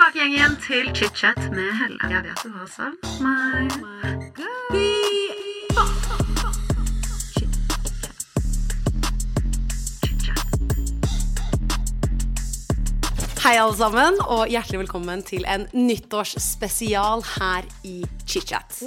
tilbake igjen, til chit-chat med Helle. Jeg vet du har savn meg. Hei, alle sammen, og hjertelig velkommen til en nyttårsspesial her i ChitChat.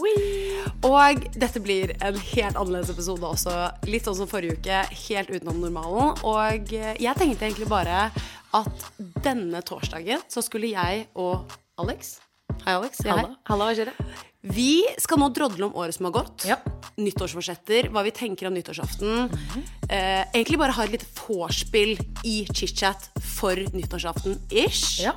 Og dette blir en helt annerledes episode også. Litt sånn som forrige uke, helt utenom normalen. Og jeg tenkte egentlig bare at denne torsdagen så skulle jeg og Alex Hei, Alex. Jeg. Halla, hva skjer det? Vi skal nå drodle om året som har gått. Ja. Nyttårsforsetter, hva vi tenker om nyttårsaften. eh, egentlig bare ha et lite vorspiel i chit-chat for nyttårsaften-ish. Ja.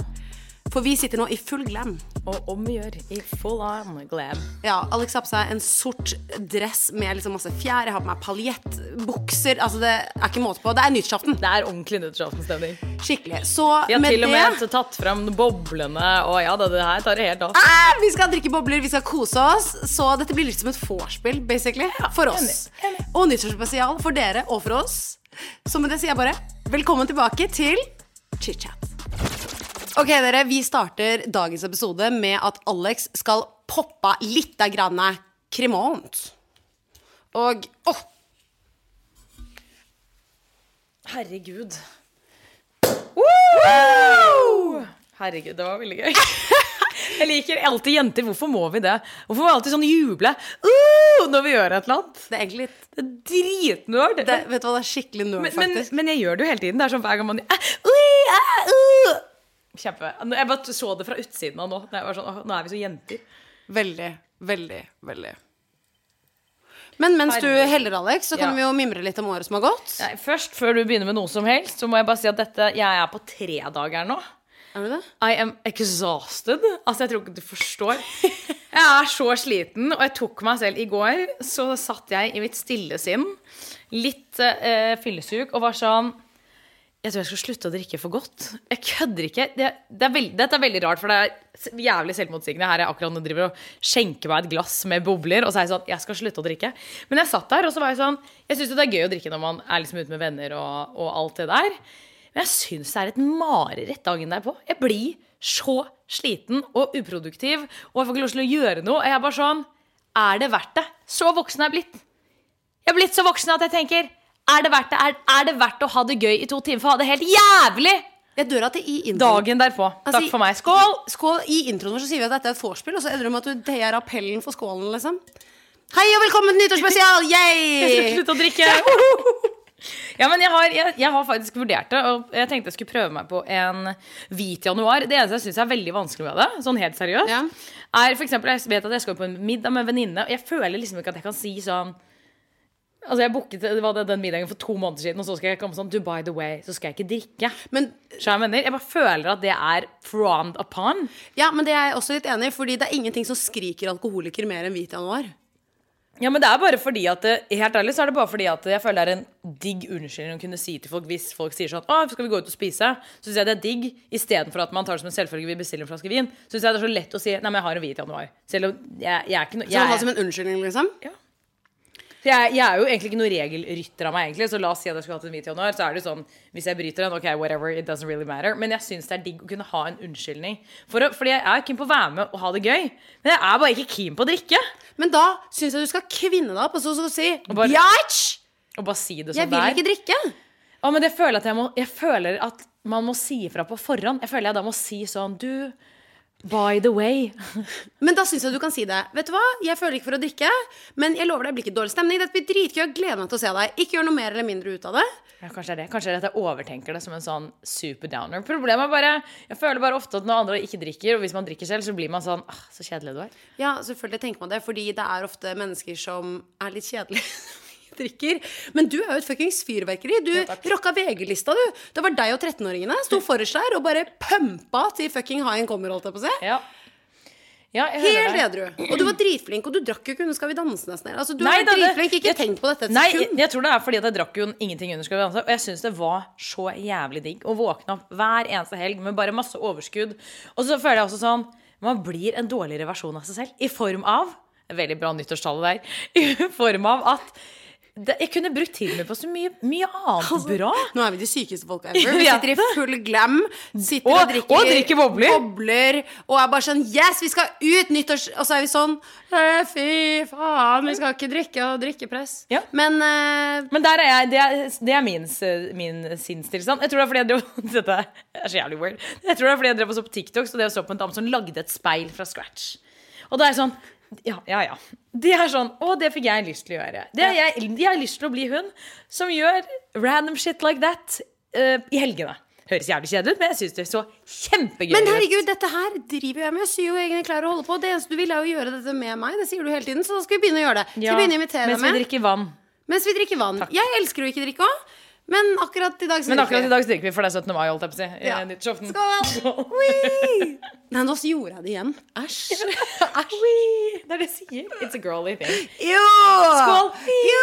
For vi sitter nå i full glam. Og om vi gjør i full on glam. Ja, Alex har på seg en sort dress med liksom masse fjær. Jeg har på meg paljettbukser. Altså, det er ikke måte på. Det er nyttårsaften. Det er ordentlig nyttårsaftenstemning. Skikkelig. Så med det Vi har til og det med tatt fram boblene, og ja da, det her tar det helt av. Ah, Vi skal drikke bobler, vi skal kose oss. Så dette blir litt som et vorspiel, basically. For oss. enig, enig. Og nyttårsspesial for dere og for oss. Så med det sier jeg bare velkommen tilbake til chit-chat. Ok, dere, vi starter dagens episode med at Alex skal poppe litt av grann kremant. Og åh, Herregud. Wow! Herregud, det var veldig gøy. Jeg liker alltid jenter. Hvorfor må vi det? Hvorfor må vi alltid sånn juble uh, når vi gjør et eller annet? det er egentlig litt Det er dritnerd. det, Vet du hva, det er skikkelig nerd, men, men, faktisk. men jeg gjør det jo hele tiden. Det er sånn hver gang man uh, ui, ah, uh. Kjempe. Jeg bare så det fra utsiden av nå. Jeg var sånn, nå er vi så jenter. Veldig, veldig, veldig. Men mens du heller, Alex, så kan Ja. vi jo mimre litt om året som har gått. Nei, først, før du begynner med noe som helst, så må jeg bare si at dette, jeg er på tredageren nå. Er du det? I am exhausted. Altså, jeg tror ikke du forstår. Jeg er så sliten, og jeg tok meg selv i går. Så satt jeg i mitt stille sinn, litt eh, fyllesyk, og var sånn Jeg tror jeg skal slutte å drikke for godt. Jeg kødder ikke. Det, det er veld, dette er veldig rart, for det er jævlig selvmotsigende. Her er jeg akkurat nå driver og skjenker meg et glass med bobler, og så er jeg sånn Jeg skal slutte å drikke. Men jeg satt der, og så var jeg sånn Jeg syns jo det er gøy å drikke når man er liksom ute med venner og, og alt det der. Men jeg syns det er et mareritt dagen derpå. Jeg blir så sliten og uproduktiv, og jeg får ikke lov til å gjøre noe. Og jeg er bare sånn Er det verdt det? Så voksen er jeg blitt. Jeg er blitt så voksen at jeg tenker Er det verdt? Er, er det verdt å ha det gøy i to timer for å ha det helt jævlig Jeg dør at det i introen dagen derpå? Altså, Takk for meg. Skål! Skål. I introen vår så sier vi at dette er et vorspiel, og så ender det med at du deier appellen for skålen, liksom. Hei og velkommen til nyttårsspesial! Jeg skal slutte å drikke. Ja, men jeg har, jeg, jeg har faktisk vurdert det, og jeg tenkte jeg skulle prøve meg på en hvit januar. Det eneste jeg syns er veldig vanskelig med det, sånn helt seriøst, Ja. er for eksempel, Jeg vet at jeg skal på en middag med en venninne, og jeg føler liksom ikke at jeg kan si sånn Altså Jeg booket det var den middagen for to måneder siden, og så skal jeg komme sånn Du, by the way, så skal jeg ikke drikke. Men, jeg mener, jeg bare føler at det er frowned upon. ja, men det er jeg også litt enig i, fordi det er ingenting som skriker alkoholiker mer enn hvit januar. Ja, men det er bare fordi at Helt ærlig så er det bare fordi at jeg føler det er en digg unnskyldning å kunne si til folk hvis folk sier sånn Å, skal vi gå ut og spise? Så syns jeg det er digg istedenfor at man tar det som en selvfølge vi bestiller en flaske vin. Så syns jeg det er så lett å si Nei, men jeg har en hvit januar. Selv om jeg, jeg er ikke noe Så man har som en unnskyldning, liksom. Jeg, jeg er jo egentlig ikke noen regelrytter av meg, egentlig. Så la oss si at jeg skulle hatt en hvit januar, så er det sånn Hvis jeg bryter den, ok, whatever, it doesn't really matter. Men jeg syns det er digg å kunne ha en unnskyldning. For å, fordi jeg er keen på å være med og ha det gøy. Men jeg er bare ikke keen på å drikke. Men da syns jeg du skal kvinne deg opp og så skal du si bare- Bjatch! Og bare si det Jeg som vil det er. ikke drikke. Ja, men jeg føler, jeg, må, jeg føler at man må si ifra på forhånd. Jeg føler jeg da må si sånn Du, by the way. Men da syns jeg du kan si det. Vet du hva, jeg føler ikke for å drikke, men jeg lover deg det blir ikke dårlig stemning. Dette blir dritgøy. Jeg gleder meg til å se deg. Ikke gjør noe mer eller mindre ut av det. Ja, kanskje det er det. Kanskje det er at jeg overtenker det som en sånn super downer. Problemet er bare Jeg føler bare ofte at når andre ikke drikker, og hvis man drikker selv, så blir man sånn ah, Så kjedelig du er. Ja, selvfølgelig tenker man det, fordi det er ofte mennesker som er litt kjedelige. Drikker. Men du er jo et fuckings fyrverkeri. Du rocka VG-lista, du. Det var deg og 13-åringene. Sto forrest der og bare pumpa til fucking haien kommer, holdt jeg på å si. Ja. Ja, Helt edru. Og du var dritflink, og du drakk jo ikke under Skal vi danse nesten. Altså, du Nei, var dritflink. Ikke jeg- tenk på dette et Nei, jeg, sekund. jeg tror det er fordi at jeg drakk jo ingenting under Skal vi danse. Og jeg syns det var så jævlig digg å våkne opp hver eneste helg med bare masse overskudd. Og så føler jeg også sånn Man blir en dårligere versjon av seg selv. I form av Veldig bra nyttårstallet der. I form av at det, Jeg kunne brukt tiden min på så mye, mye annet bra. Nå er vi de sykeste folka ever. Vi sitter i full glam. Sitter Og- og, drikker, og drikker bobler. bobler. Og er bare sånn Yes, vi skal ut! Nyttårs... Og så er vi sånn «Eh, Fy faen, vi skal ikke drikke og drikkepress. Ja. Men uh, Men der er jeg, det er, det er min, min sinnstilstand. Jeg tror det er fordi jeg drev Dette er så jævlig weird. Jeg tror det er fordi jeg drev og så på TikTok, så det jeg så på en dame som lagde et speil fra scratch. Og da er jeg sånn ja, ja, ja. Det er sånn Å, det fikk jeg lyst til å gjøre. Det er jeg, jeg har lyst til å bli hun som gjør random shit like that uh, i helgene. Høres jævlig kjedelig ut, men jeg syns det er så kjempegøy Men herregud, dette her driver jeg med. Jeg syr jo egne klær og holder på. Det eneste du vil, er å gjøre dette med meg. Det sier du hele tiden, så da skal vi begynne å gjøre det. Skal vi begynne å invitere mens deg vi med? Mens vi drikker vann. Jeg elsker å ikke drikke òg, men akkurat i dag så Men akkurat i dag så drikker vi, for det er 17. mai, holdt jeg på å si. i Ja. nyttårsaften. Skål! Wee! Nei, nå gjorde jeg det igjen. Æsj. Æsj. Det er det jeg sier. It's a girly thing. Jo! Skål! Jo!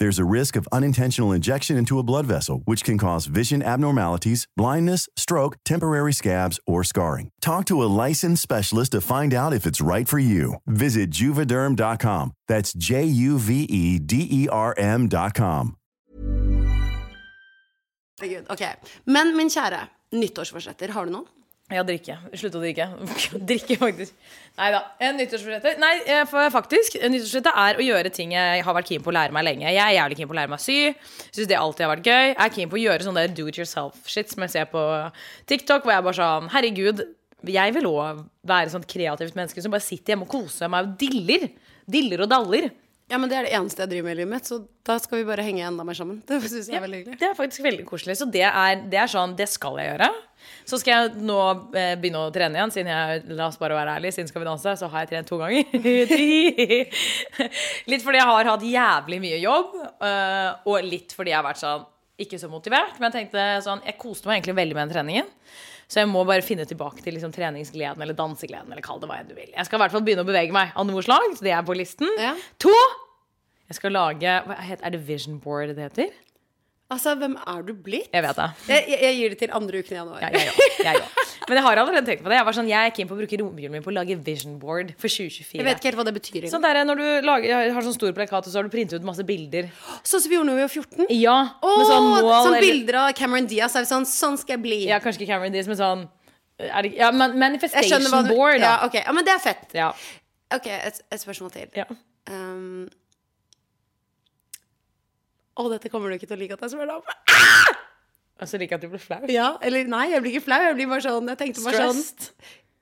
There's a risk of unintentional injection into a blood vessel, which can cause vision abnormalities, blindness, stroke, temporary scabs, or scarring. Talk to a licensed specialist to find out if it's right for you. Visit juvederm.com. That's J U V E D E R M.com. Herregud, ok. Men min kjære, nyttårsforsetter, har du noen? Ja, drikke. Slutte å drikke. drikke, faktisk. Nei da. Nyttårsforsettet Nei, faktisk. Nyttårsforsettet er å gjøre ting jeg har vært keen på å lære meg lenge. Jeg er jævlig keen på å lære meg å sy. Syns det alltid har vært gøy. Jeg er keen på å gjøre sånn do it yourself-shit som jeg ser på TikTok, hvor jeg bare sånn Herregud, jeg vil òg være sånn kreativt menneske som bare sitter hjemme og koser meg og diller. Diller og daller. Ja, men Det er det eneste jeg driver med i livet mitt, så da skal vi bare henge enda mer sammen. Det synes jeg er veldig hyggelig. Det er faktisk veldig koselig. Så det er, det er sånn, det skal jeg gjøre. Så skal jeg nå eh, begynne å trene igjen, siden jeg, la oss bare være ærlig, siden Skal vi danse, så har jeg trent to ganger. litt fordi jeg har hatt jævlig mye jobb, eh, og litt fordi jeg har vært sånn ikke så motivert. Men jeg tenkte sånn, jeg koste meg egentlig veldig med den treningen. Så jeg må bare finne tilbake til liksom, treningsgleden eller dansegleden. Eller kall det hva enn du vil. Jeg skal i hvert fall begynne å bevege meg av noe slag. Så det er på listen. Ja. To! Jeg skal lage hva heter, Er det vision board det heter? Altså, hvem er du blitt? Jeg vet det. Jeg, jeg, jeg gir det til andre uken i januar. Ja, jeg òg. Jeg òg. Men jeg har allerede tenkt på det. Jeg var sånn, jeg er keen på å bruke romjulen min på å lage vision board for 2024. Jeg vet ikke helt hva det betyr. Sånn der, når du lager, har sånn stor plakat, og så har du printet ut masse bilder. Sånn som vi gjorde da vi var 14. Ja, med sånn mål sånn bilder av Cameron Diaz. Er vi sånn, sånn skal jeg bli. Ja, kanskje ikke Cameron Diaz, men sånn er det, ja, Manifestation du board, ja, okay. ok. ja, men det er fett. Ja. Ok, et, et spørsmål til. ja. Um, å, dette kommer du ikke til å like at jeg spør deg om. Ah! Altså liker at du blir flau. Ja, eller nei, jeg blir ikke flau. Jeg blir bare sånn Jeg tenkte bare sånn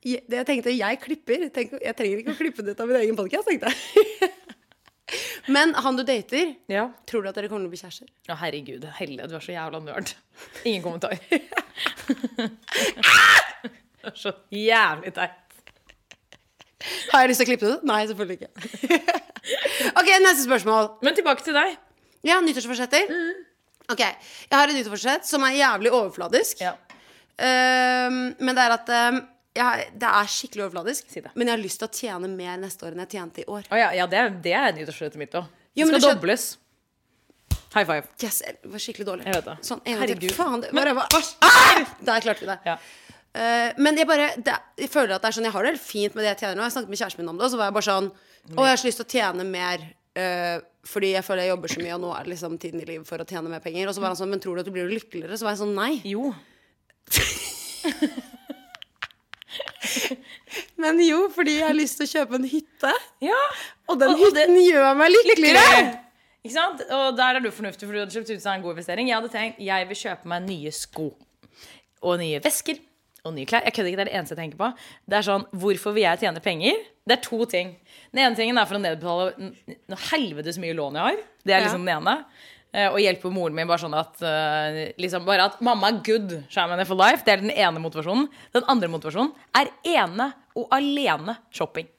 jeg, jeg tenkte jeg klipper. Tenk, jeg trenger ikke å klippe det ut av min egen podkast, tenkte jeg. Men han du dater, Ja. tror du at dere kommer til å bli kjærester? Å, herregud. Helle, du er så jævla nerd. Ingen kommentar. det er så jævlig teit. Har jeg lyst til å klippe det ut? Nei, selvfølgelig ikke. ok, neste spørsmål. Men tilbake til deg. Ja, nyttårsforsetter. Ok, jeg har et nyttårsforsett som er jævlig overfladisk. Ja. Um, men det er at um, jeg, det er skikkelig overfladisk. Si det. Men jeg har lyst til å tjene mer neste år enn jeg tjente i år. Oh, ja, ja, det, det er nyttårsforsettet mitt òg. Det skal skjøn- dobles. High five. Yes, det var skikkelig dårlig. Jeg vet det. Sånn, en. Herregud. Faen, det, bare, bare, ah! Der klarte vi det. Ja. Uh, men jeg bare det, Jeg føler at det er sånn Jeg har det helt fint med det jeg tjener nå. Jeg snakket med kjæresten min om det, og så var jeg bare sånn Å, jeg har så lyst til å tjene mer eh, fordi jeg føler jeg jobber så mye, og nå er det liksom tiden i livet for å tjene mer penger. Og så var han sånn Men tror du at du blir lykkeligere? Så var jeg sånn Nei. Jo. Men jo, fordi jeg har lyst til å kjøpe en hytte. Ja. Og den Og- og det- hytten gjør meg lykkeligere. Ikke sant? Og der er du fornuftig, for du hadde kjøpt ut seg en god investering. Jeg hadde tenkt jeg vil kjøpe meg nye sko. Og nye vesker. Og nye klær. Jeg kødder ikke, det er det eneste jeg tenker på. Det er sånn, Hvorfor vil jeg tjene penger? Det er to ting. Den ene tingen er for å nedbetale noe helvetes mye lån jeg har. Det er liksom den ene. Eh, Og hjelpe moren min bare sånn at eh, liksom bare at mamma er good. Shaman for life. Det er den ene motivasjonen. Den andre motivasjonen er ene og alene shopping.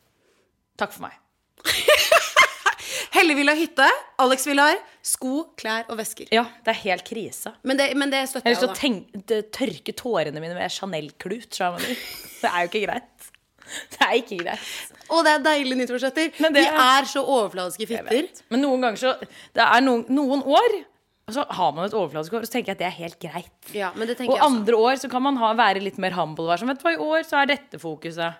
Takk for meg. Helle vil ha hytte. Alex vil ha sko, klær og vesker. Ja, det er helt krise. Men det, men det støtter Jeg jeg. har lyst til å tørke tårene mine med Chanel-klut. Det er jo ikke greit. Det er ikke greit. Og det er deilige nyttårsforsetter. Vi er- så overfladiske fitter. Men noen ganger så Det er noen, noen år og så har man et overfladisk år, og så tenker jeg at det er helt greit. Ja, men det Og jeg også. andre år så kan man ha, være litt mer humble. Sånn, vet du hva, I år så er dette fokuset.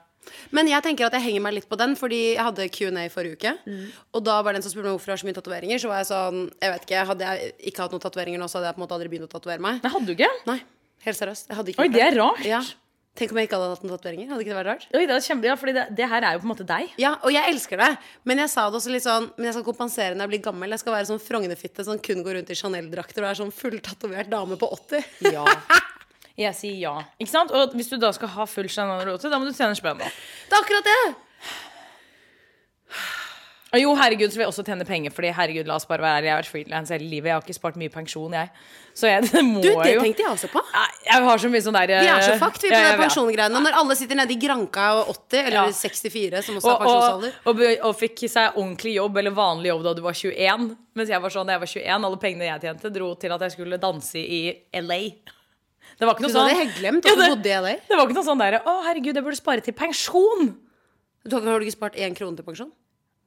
Men jeg tenker at jeg henger meg litt på den, fordi jeg hadde Q&A forrige uke. Mm. Og da var det en som spurte meg hvorfor jeg har så mye tatoveringer. Så var jeg sånn Jeg vet ikke, Hadde jeg ikke hatt noen tatoveringer nå, så hadde jeg på en måte aldri begynt å tatovere meg. Nei, hadde du ikke? Nei, helt seriøst. Jeg hadde ikke Oi, det er rart. Ja. Tenk om jeg ikke hadde hatt noen tatoveringer. Hadde ikke det vært rart? Oi, det er kjempe, ja, fordi det, det her er jo på en måte deg. Ja, og jeg elsker det. Men jeg sa det også litt sånn Men jeg skal kompensere når jeg blir gammel. Jeg skal være sånn Frognerfitte som kun går rundt i Chanel-drakter og er sånn fulltatovert dame på 80. Ja. Jeg sier ja. Ikke sant? Og hvis du da skal ha full Chanel Rote, da må du tjene spenn. Det er akkurat det! Og jo, herregud, så vil jeg også tjene penger, fordi herregud, la oss bare være jeg har vært frilans hele livet, jeg har ikke spart mye pensjon, jeg. Så jeg det må Du, det jo tenkte jeg også på. Jeg har så mye sånn der Vi er så fucked vi på de pensjongreiene. Når alle sitter nede i Granka og 80, eller Ja. 64, som også og, er pensjonsalder. og, og, og fikk seg ordentlig jobb eller vanlig jobb da du var 21. Mens jeg var sånn da jeg var 21, alle pengene jeg tjente, dro til at jeg skulle danse i LA. Det var ikke noe sånn helt glemt Ja, at det- bodde jeg der. Det var ikke noe sånn der Å, herregud, jeg burde spare til pensjon. Du har, har du ikke spart én krone til pensjon?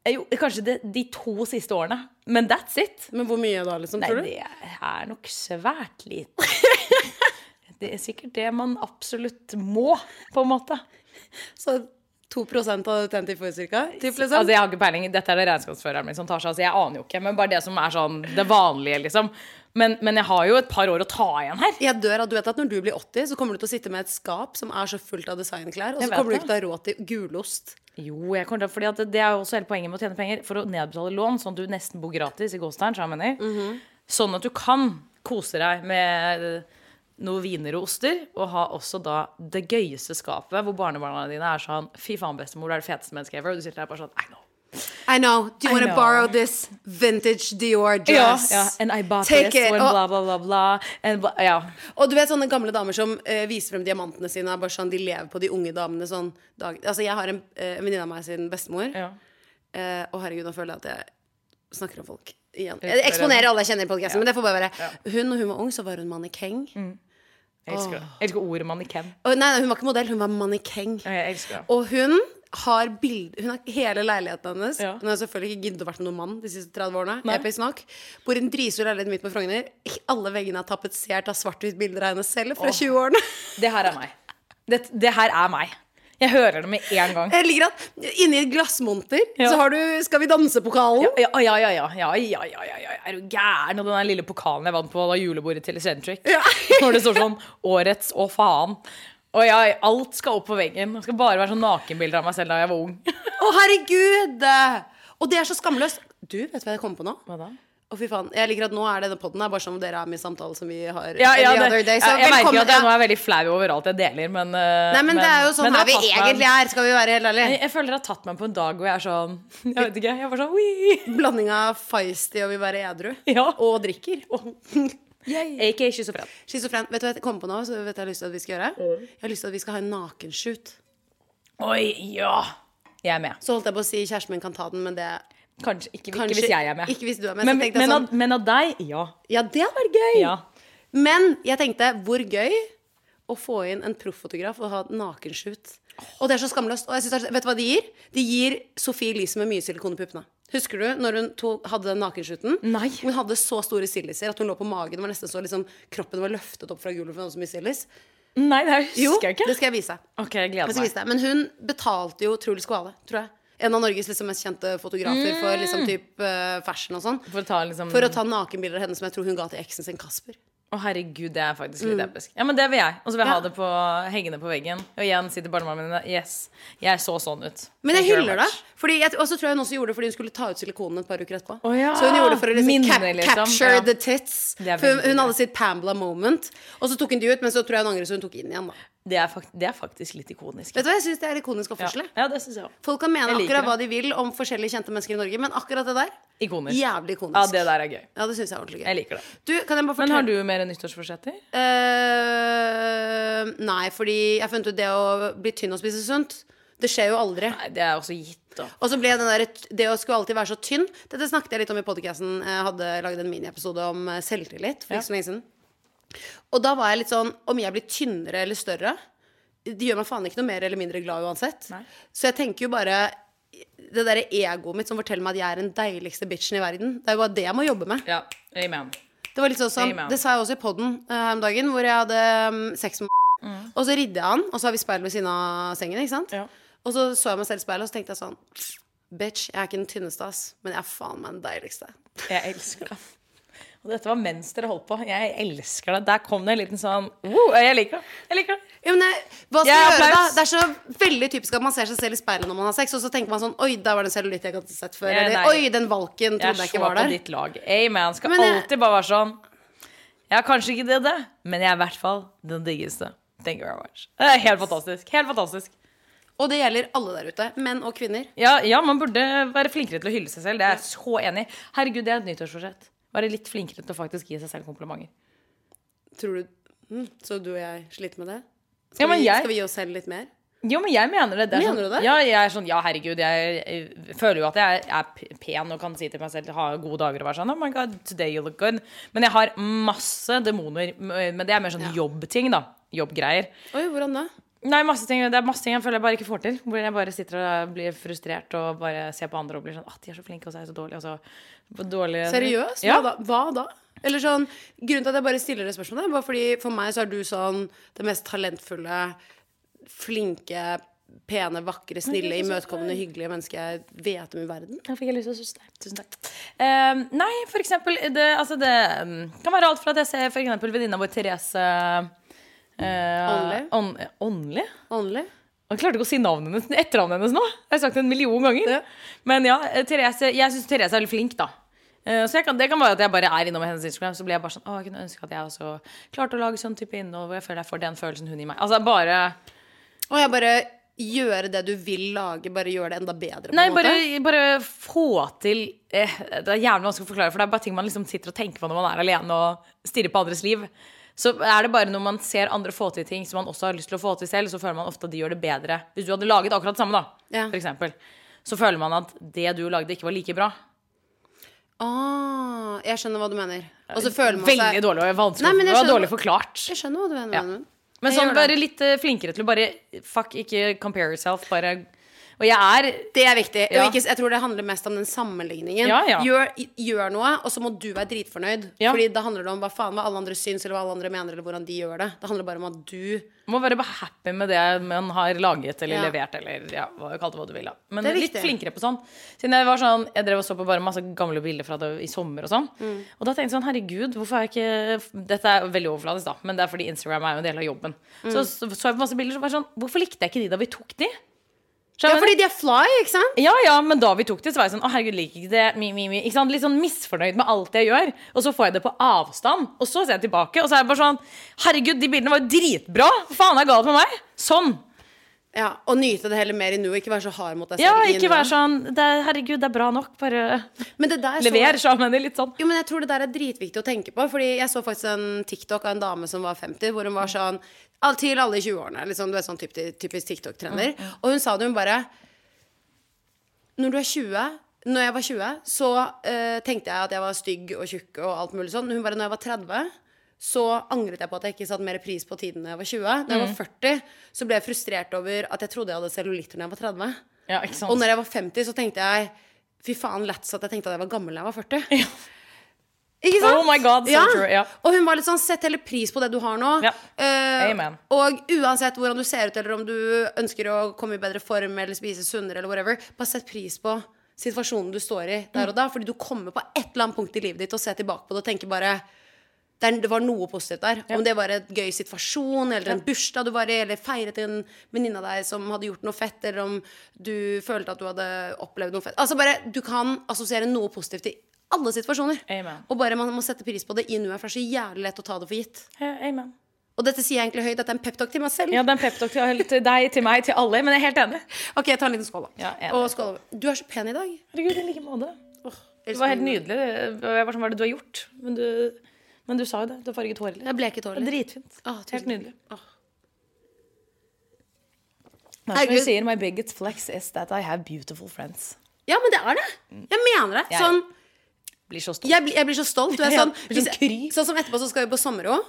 Eh, Jo, kanskje de, de to siste årene. Men that's it. Men hvor mye da, liksom, Nei, tror du? det er nok svært lite. Det er sikkert det man absolutt må, på en måte. Så 2 av det du ca. Altså, jeg har ikke peiling. Dette er det regnskapsføreren min som tar seg av, altså, jeg aner jo ikke. Men bare det som er sånn det vanlige, liksom. Men, men jeg har jo et par år å ta igjen her. Jeg dør av, du vet at Når du blir 80, så kommer du til å sitte med et skap som er så fullt av designklær, og så kommer du ikke til å ha råd til gulost. Jo, jeg kommer til, fordi at det er jo også hele poenget med å tjene penger. For å nedbetale lån, sånn at du nesten bor gratis i Gåstein, mener. Mhm. Sånn at du kan kose deg med noen viner og oster, og ha også da det gøyeste skapet, hvor barnebarna dine er sånn Fy faen, bestemor, du er det feteste mennesket ever. Og du sitter der bare sånn I know. I know. Do you want to borrow this vintage Dior dress? ja. And I bought Take this, it. and Og- bla, bla, bla, bla. And ja. Og du vet sånne gamle damer som uh, viser frem diamantene sine. Bare sånn, De lever på de unge damene sånn dag Altså Jeg har en uh, venninne av meg sin bestemor. ja. Uh, og herregud, nå føler jeg at jeg snakker om folk igjen. Jeg eksponerer alle jeg kjenner i podcasten, men det får bare være. Hun, når hun var ung, så var hun mannikeng. Jeg elsker oh. Jeg elsker ordet manniken. Oh, Nei, nei, hun var ikke modell, hun var det. Og hun har bild Hun har hele leiligheten hennes. Ja. Hun har selvfølgelig ikke giddet å vært noen mann de siste 30 årene. Nei. Episk nok. Bor i en dritstor leilighet midt på Frogner. Alle veggene er tapetsert av svart-hvitt bilder av henne selv fra 20-årene. Det her er meg. Det, det her er meg. Jeg hører det med en gang. Jeg liker at Inni et glassmonter ja. så har du Skal vi danse-pokalen. Ja ja ja, ja ja ja, ja, Er du gæren? Og den der lille pokalen jeg vant på da julebordet til Eccentric. Når det står sånn 'Årets å faen'. Og jeg, alt skal opp på veggen. Det skal bare være sånn nakenbilder av meg selv da jeg var ung. Å, herregud! Og det er så skamløst. Du, vet du hva jeg kom på nå? Hva da? Å, fy faen. Jeg liker at nå er denne podden her bare som om dere er med i samtalen som vi har Ja, ja, det, day. Så jeg merker at jeg nå ja. er veldig flau over alt jeg deler, men eh, Nei, men, det er jo sånn men her vi egentlig er, skal vi være helt ærlige. Jeg, jeg føler det har tatt meg på en dag hvor jeg er sånn Jeg vet ikke. Jeg er bare sånn «Wii». Blanding av feisty og vil være edru. Ja. Og drikker. Aka schizofren. Schizofren. Vet du hva jeg kom på nå? Så vet du jeg har lyst til at vi skal gjøre? Jeg har lyst til at vi skal ha en nakenshoot. Oi, ja. Jeg er med. Så holdt jeg på å si kjæresten min kan ta den, men det Kanskje ikke, ikke Kanskje- hvis jeg er med. ikke hvis du er med, Men, men, sånn- av, men av deg, ja. Ja, det hadde vært gøy! ja. Men jeg tenkte, hvor gøy å få inn en profffotograf og ha nakenshoot. Og det er så skamløst. Og jeg synes vet du hva de gir? De gir Sophie Elise med mye silikon i puppene. Husker du når hun to, hadde den nakenshooten? Nei. Hun hadde så store silliser at hun lå på magen. Det var nesten så liksom, Kroppen var løftet opp fra gulvet for hun hadde så mye sillis. Nei, det Jo, husker jeg ikke. det skal jeg vise. Ok, jeg gleder Jeg skal vise deg. Men hun betalte jo Truls Kvale, tror jeg. En av Norges liksom, mest kjente fotografer for liksom, typ, eh, fashion og sånn. For å ta liksom For å ta nakenbilder av henne som jeg tror hun ga til eksen sin Kasper. Å, herregud, det er faktisk litt episk. Ja, men det vil jeg. Og så vil jeg Mm. Ja. ha det på, hengende på veggen. Og igjen sitter barnebarna mine Yes, jeg så sånn ut. Men jeg hyller det. og så tror jeg hun også gjorde det fordi hun skulle ta ut silikonen et par uker etterpå. Oh, ja, Så hun gjorde det for å liksom, minne, cap liksom. capture Ja. the tits. For hun, hun hadde sitt Pamela moment. Og så tok hun de ut, men så tror jeg hun angrer, så hun tok inn igjen. da Det er, fakt det er faktisk litt ikonisk. Vet du hva, Jeg syns det er ikonisk og Ja, ja det synes jeg også. Folk kan mene akkurat det. hva de vil om forskjellige kjente mennesker i Norge, men akkurat det der Ikonisk. jævlig ikonisk. Ja, det der er gøy. Ja, det synes jeg er ordentlig gøy. Jeg liker det. Du, kan jeg Men har du mer nyttårsforsetter? Uh, Nei, fordi jeg funnet ut det å bli tynn og spise sunt, det skjer jo aldri. Nei, det er også gitt. Og så ble den der, det å skulle alltid være så tynn Dette snakket jeg litt om i podcasten Jeg hadde laget en miniepisode om eh, selvtillit For ikke så lenge siden Og da var jeg litt sånn Om jeg blir tynnere eller større Det gjør meg faen ikke noe mer eller mindre glad uansett Nei. Så jeg tenker jo bare Det der egoet mitt som forteller meg at jeg er den deiligste bitchen i verden Det er jo bare det jeg må jobbe med Ja, amen. Det var litt sånn som. Det sa jeg også i podden eh, her om dagen Hvor jeg hadde um, sex med Og så ridde jeg han Og så har vi speil ved siden av sengen, ikke sant? Ja. Og så så jeg meg selv i speilet, og så tenkte jeg sånn Bitch, jeg er ikke den tynneste, ass, men jeg er faen meg den deiligste. Jeg elsker det. Og dette var mens dere holdt på. Jeg elsker det. Der kom det en liten sånn uh, Jeg liker det. Jeg liker det. Ja, men jeg, hva skal Jeg jeg gjøre da? Det er så veldig typisk at man ser seg selv i speilet når man har sex, og så tenker man sånn Oi, der var det en cellulitt jeg ikke hadde sett før. Ja, Eller oi, den valken trodde jeg, jeg ikke så var på der. ditt lag. Amen. Skal jeg- alltid bare være sånn Jeg er kanskje ikke det, det, men jeg er i hvert fall den diggeste. Thank you very much. Det er helt fantastisk. Helt fantastisk. Og det gjelder alle der ute. Menn og kvinner. Ja, ja, man burde være flinkere til å hylle seg selv. Det er jeg så enig i. Herregud, det er et nyttårsforsett. Være litt flinkere til å faktisk gi seg selv komplimenter. Tror du mm, Så du og jeg sliter med det? Ja, Skal, men vi, jeg- skal vi gi oss selv litt mer? Jo, men jeg mener det. det er Mener sånn, du det? Ja, jeg er sånn, ja, herregud, jeg, jeg føler jo at jeg er pen og kan si til meg selv ha gode dager og være sånn Oh my god, today you look good. Men jeg har masse demoner. Men det er mer sånn jobbting, da. Jobbgreier. Oi, hvordan da? Nei, masse ting, det er masse ting jeg føler jeg bare ikke får til. Hvor jeg bare sitter og blir frustrert og bare ser på andre og blir sånn At de er så flinke, og så er jeg så dårlig. Og så dårlig Seriøst? Ja. Hva da? Hva da? Eller sånn, Grunnen til at jeg bare stiller det spørsmålet, er bare fordi for meg så er du sånn det mest talentfulle, flinke, pene, vakre, snille, imøtekommende, hyggelige mennesket jeg vet om i verden. Jeg fikk lyst til å synes der. Tusen takk. Uh, nei, for eksempel det, altså det um, kan være alt fra at jeg ser for eksempel venninna vår Therese eh, Åndelig? ånd- Åndelig? Åndelig. Jeg klarte ikke å si navnet hennes, etternavnet hennes nå. Jeg har sagt det en million ganger. Ja. Men ja, eh, Therese, jeg syns Therese er veldig flink, da. Eh, Så kan, Det kan være at jeg bare er innom hennes Instagram, så blir jeg bare sånn Å, jeg kunne ønske at jeg også klarte å lage sånn type innhold hvor jeg føler jeg får den følelsen hun gir meg. Altså bare Og jeg bare gjøre det du vil lage, bare gjøre det enda bedre. på Nei, bare, bare få til eh, Det er jævlig vanskelig å forklare, for det er bare ting man liksom sitter og tenker på når man er alene og stirrer på andres liv. Så er det bare når man ser andre få til ting som man også har lyst til å få til selv, så føler man ofte at de gjør det bedre. Hvis du hadde laget akkurat det samme, da, Ja. for eksempel, så føler man at det du lagde, ikke var like bra. Ah, jeg skjønner hva du mener. Og så føler man Veldig seg dårlig og vanskelig. Nei, det var dårlig forklart. Jeg skjønner hva du mener. Ja. men- sånn, være litt eh, flinkere til å bare Fuck, ikke compare yourself. Bare Og jeg er Det er viktig. Ja. Ikke, jeg tror det handler mest om den sammenligningen. Ja, ja. Gjør, gjør noe, og så må du være dritfornøyd. Ja. Fordi da handler det om hva faen hva alle andre syns, eller hva alle andre mener, eller hvordan de gjør det. Det handler bare om at du må være bare happy med det man har laget eller levert. Eller ja, kall det hva du vil. Da. Men litt viktig. flinkere på sånn. Siden jeg var sånn Jeg drev og så på bare masse gamle bilder fra det i sommer og sånn. Mm. Og da tenkte jeg sånn, herregud, hvorfor er jeg ikke Dette er veldig overfladisk, da, men det er fordi Instagram er jo en del av jobben. Mm. Så så så jeg på masse bilder så var sånn Hvorfor likte jeg ikke de da vi tok de? Ja, fordi de er fly, ikke sant? Ja, ja, men da vi tok det, så var jeg sånn Å, herregud, liker ikke det. Mi, mi, mi. Ikke sant? Litt sånn misfornøyd med alt jeg gjør. Og så får jeg det på avstand. Og så ser jeg tilbake, og så er jeg bare sånn Herregud, de bildene var jo dritbra! Hva faen er galt med meg? Sånn. Ja, Og nyte det heller mer i nuet. Ikke være så hard mot deg selv. Ja, ikke være sånn det er, Herregud, det er bra nok. Bare Men det der så- lever sammen. Litt sånn. Jo, men jeg tror det der er dritviktig å tenke på. Fordi jeg så faktisk en TikTok av en dame som var 50, hvor hun var sånn all- Til alle i 20-årene. Liksom, du er sånn typ- typisk TikTok-trener. Og hun sa det, hun bare Når du er 20 Når jeg var 20, så uh, tenkte jeg at jeg var stygg og tjukk og alt mulig sånn. Hun bare Når jeg var 30 så angret jeg på at jeg ikke satte mer pris på tiden da jeg var 20. Da jeg var 40, så ble jeg frustrert over at jeg trodde jeg hadde cellulitter da jeg var 30. Ja, ikke sant? Og når jeg var 50, så tenkte jeg Fy faen, lats at jeg tenkte at jeg var gammel da jeg var 40. Ja. Oh my God, so true, ja. Og hun var litt sånn Sett heller pris på det du har nå. Ja. Amen. og uansett hvordan du ser ut, eller om du ønsker å komme i bedre form eller spise sunnere, eller whatever, bare sett pris på situasjonen du står i der og da. Fordi du kommer på et eller annet punkt i livet ditt og ser tilbake på det og tenker bare det, var noe positivt der. Om det var en gøy situasjon, eller en bursdag du var i, eller feiret en venninne av deg som hadde gjort noe fett, eller om du følte at du hadde opplevd noe fett. Altså bare, Du kan assosiere noe positivt i alle situasjoner. Amen. Og bare man må sette pris på det i nuet, for det er så jævlig lett å ta det for gitt. Amen. Og dette sier jeg egentlig høyt, dette er en peptalk til meg selv. Ja, det er en peptalk til, til deg, til meg, til alle. Men jeg er helt enig. Ok, jeg tar en liten skål, da. Ja, og skål. Du er så pen i dag. Herregud, i like måte. Det var helt nydelig. Jeg var sånn, Hva er det du har gjort? Men du, men du sa jo det. Du har farget håret litt. Jeg bleket håret litt. Dritfint. Tusen Helt nydelig. Åh. Det er som du sier, my biggest flex is that I have beautiful friends. Ja, men det er det. Jeg mener det. Jeg- Sånn, Blir så stolt. jeg, blir, jeg blir så stolt. Du er sånn, sånn hvis sånn som etterpå så skal vi på Sommerå.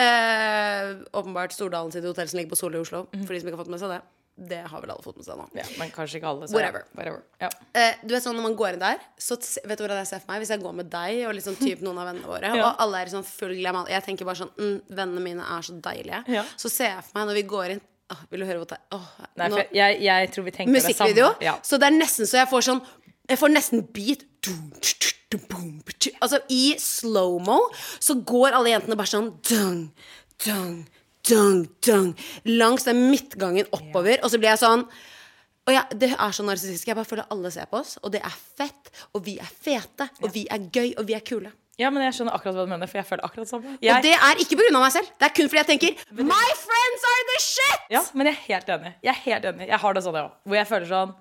Eh, åpenbart Stordalen sitt hotell som ligger på Sol i Oslo. For de som ikke har fått med seg det. Det har vel alle fått med seg nå. Ja, men kanskje ikke alle. Så Whatever. Whatever. Ja. Eh, du vet sånn Når man går inn der, så vet du hvordan jeg ser for meg? Hvis jeg går med deg og liksom typ noen av vennene våre, Ja. og alle er i sånn full glam Jeg tenker bare sånn mm, Vennene mine er så deilige. Så ser jeg for meg når vi går inn åh, Vil du høre hva det er? Jeg, jeg tror vi tenker det samme. Musikkvideo. Ja. Så det er nesten så jeg får sånn Jeg får nesten beat. Altså i slow-mo så går alle jentene bare sånn dung, dung, dung, dung, langs den midtgangen oppover, og så blir jeg sånn og ja, Det er så narsissistisk. Jeg bare føler alle ser på oss, og det er fett, og vi er fete, og vi er gøy, og vi er kule. ja, men jeg skjønner akkurat hva du mener, for jeg føler akkurat det samme. Og det er ikke pga. meg selv. Det er kun fordi jeg tenker My friends are the shit! ja, men jeg er helt enig. Jeg er helt enig. Jeg har det sånn, jeg òg. Hvor jeg føler sånn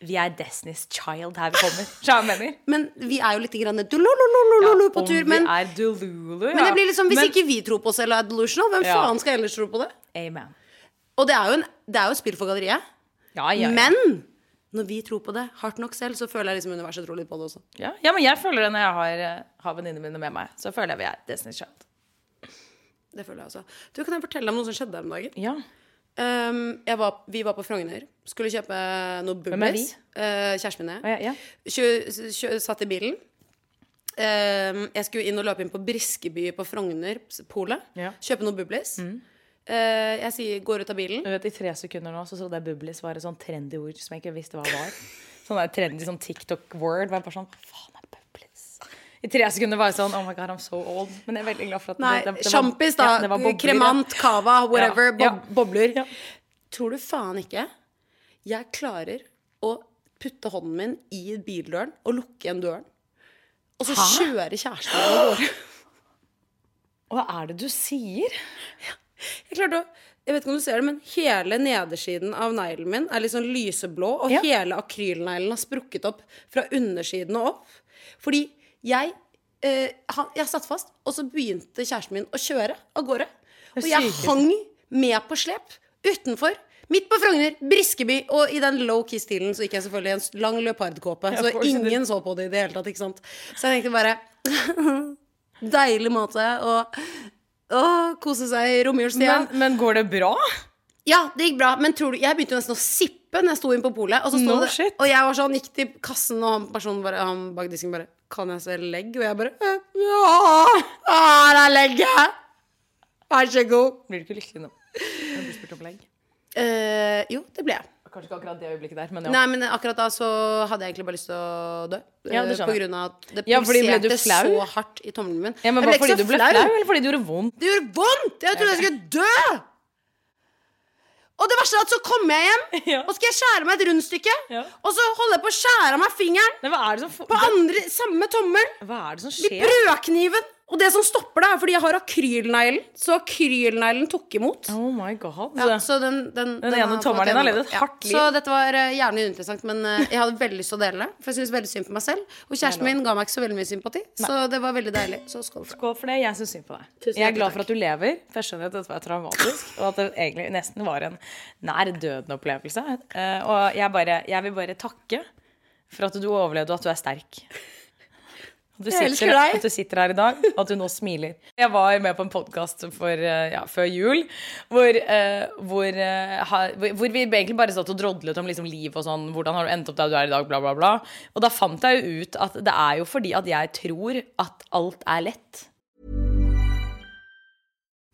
Vi er Destiny's child her vi kommer. Men vi er jo litt grann dulululululu på Om tur. Men, vi er dululu, ja. men det blir liksom, hvis Men- ikke vi tror på oss og er delusional, hvem Ja. faen skal ellers tro på det? Amen. Og det er jo, en, det er jo spill for galleriet. Ja, ja, ja. Men når vi tror på det hardt nok selv, så føler jeg liksom universet tror litt på det også. Ja, ja, men jeg føler det når jeg har, eh, har venninnene mine med meg. Så føler jeg vi er Destiny's Child. Det føler jeg også. Du, Kan jeg fortelle om noe som skjedde her om dagen? Ja. Um, var, vi var på Frogner. Skulle kjøpe noe? Bubbles. Uh, kjæresten min og Ja, jeg. ja. Kjø, satt i bilen. Um, jeg skulle inn og løpe inn på Briskeby på Frogner, polet. Ja. Kjøpe noe Bubbles. Mm. Uh, jeg sier, går ut av bilen. Du vet, I tre sekunder nå så trodde jeg Bublis var et sånn trendy ord som jeg ikke visste hva var. Sånn der trendy sånn TikTok-word. Sånn, faen er Bublis? I tre sekunder var jeg sånn Oh my god, I'm so old. Men jeg er veldig glad for at Nei, det, det, det sjampis, da. Ja, bobler, Kremant, cava, whatever. Ja, ja. Bob bobler. Tror du faen ikke jeg klarer å putte hånden min i bildøren og lukke igjen døren? Og så kjører kjæresten min av gårde. Hva er det du sier? Ja. Jeg klarte å jeg vet ikke om du ser det, men hele nedersiden av neglen min er litt sånn lyseblå, og Ja. hele akrylneglen har sprukket opp fra undersiden og opp. Fordi jeg eh, han, Jeg satt fast, og så begynte kjæresten min å kjøre av gårde. Og jeg hang med på slep utenfor. Midt på Frogner, Briskeby, og i den low-key-stilen så gikk jeg selvfølgelig i en lang leopardkåpe. Så ingen så på det i det hele tatt, ikke sant. Så jeg tenkte bare Deilig måte å, å kose seg i romjulstida. Men, men går det bra? Ja, det gikk bra, men tror du, jeg begynte jo nesten å sippe når jeg sto inn på polet. Og, No det- og jeg var sånn, gikk til kassen, og han personen bare, han bak disken bare Kan jeg se legg? Og jeg bare «Øh, Ja, her er legget! Vær så god. Blir du ikke lykkelig nå? Når du spurt om legg? Eh, jo, det ble jeg. Kanskje ikke akkurat det øyeblikket der, men ja. Nei, men akkurat da så hadde jeg egentlig bare lyst til å dø. Ja, det Eh, skjønner på jeg. grunn av at det Ja, fordi ble du pulserte flau? så hardt i tommelen min. ja men Jeg Bare ikke fordi så du ble flau, eller fordi det gjorde vondt? Det gjorde vondt! Jeg trodde jeg skulle dø! Og det verste er at så kommer jeg hjem, Ja. og skal jeg skjære meg et rundstykke. Ja. Og så holder jeg på å skjære av meg fingeren Nei, hva det som, på andre, samme tommel. hva er det som skjer? brødkniven. Og det som stopper det, er fordi jeg har akrylneglen. Så akrylneglen tok imot. Oh my god. Ja, så den, den, Den den ene tommelen din har levd et hardt liv. Så dette var uh, gjerne uinteressant, men uh, jeg hadde veldig lyst til å dele det. For jeg syns veldig synd på meg selv. Og kjæresten min ga meg ikke så veldig mye sympati, så det var veldig deilig. Så skål for det. Skål for det. Jeg syns synd på deg. Tusen Jeg er glad for at du lever, for jeg skjønner at dette var traumatisk. Og at det egentlig nesten var en nær døden-opplevelse. Uh, og jeg, bare, jeg vil bare takke for at du overlevde, og at du er sterk. At du, sitter, at du sitter her i dag, og at du nå smiler. Jeg var med på en podkast ja, før jul hvor, uh, hvor, uh, hvor hvor vi egentlig bare satt og drodlet om liksom, liv og sånn. Hvordan har du endt opp der du er i dag, bla, bla, bla. Og da fant jeg jo ut at det er jo fordi at jeg tror at alt er lett.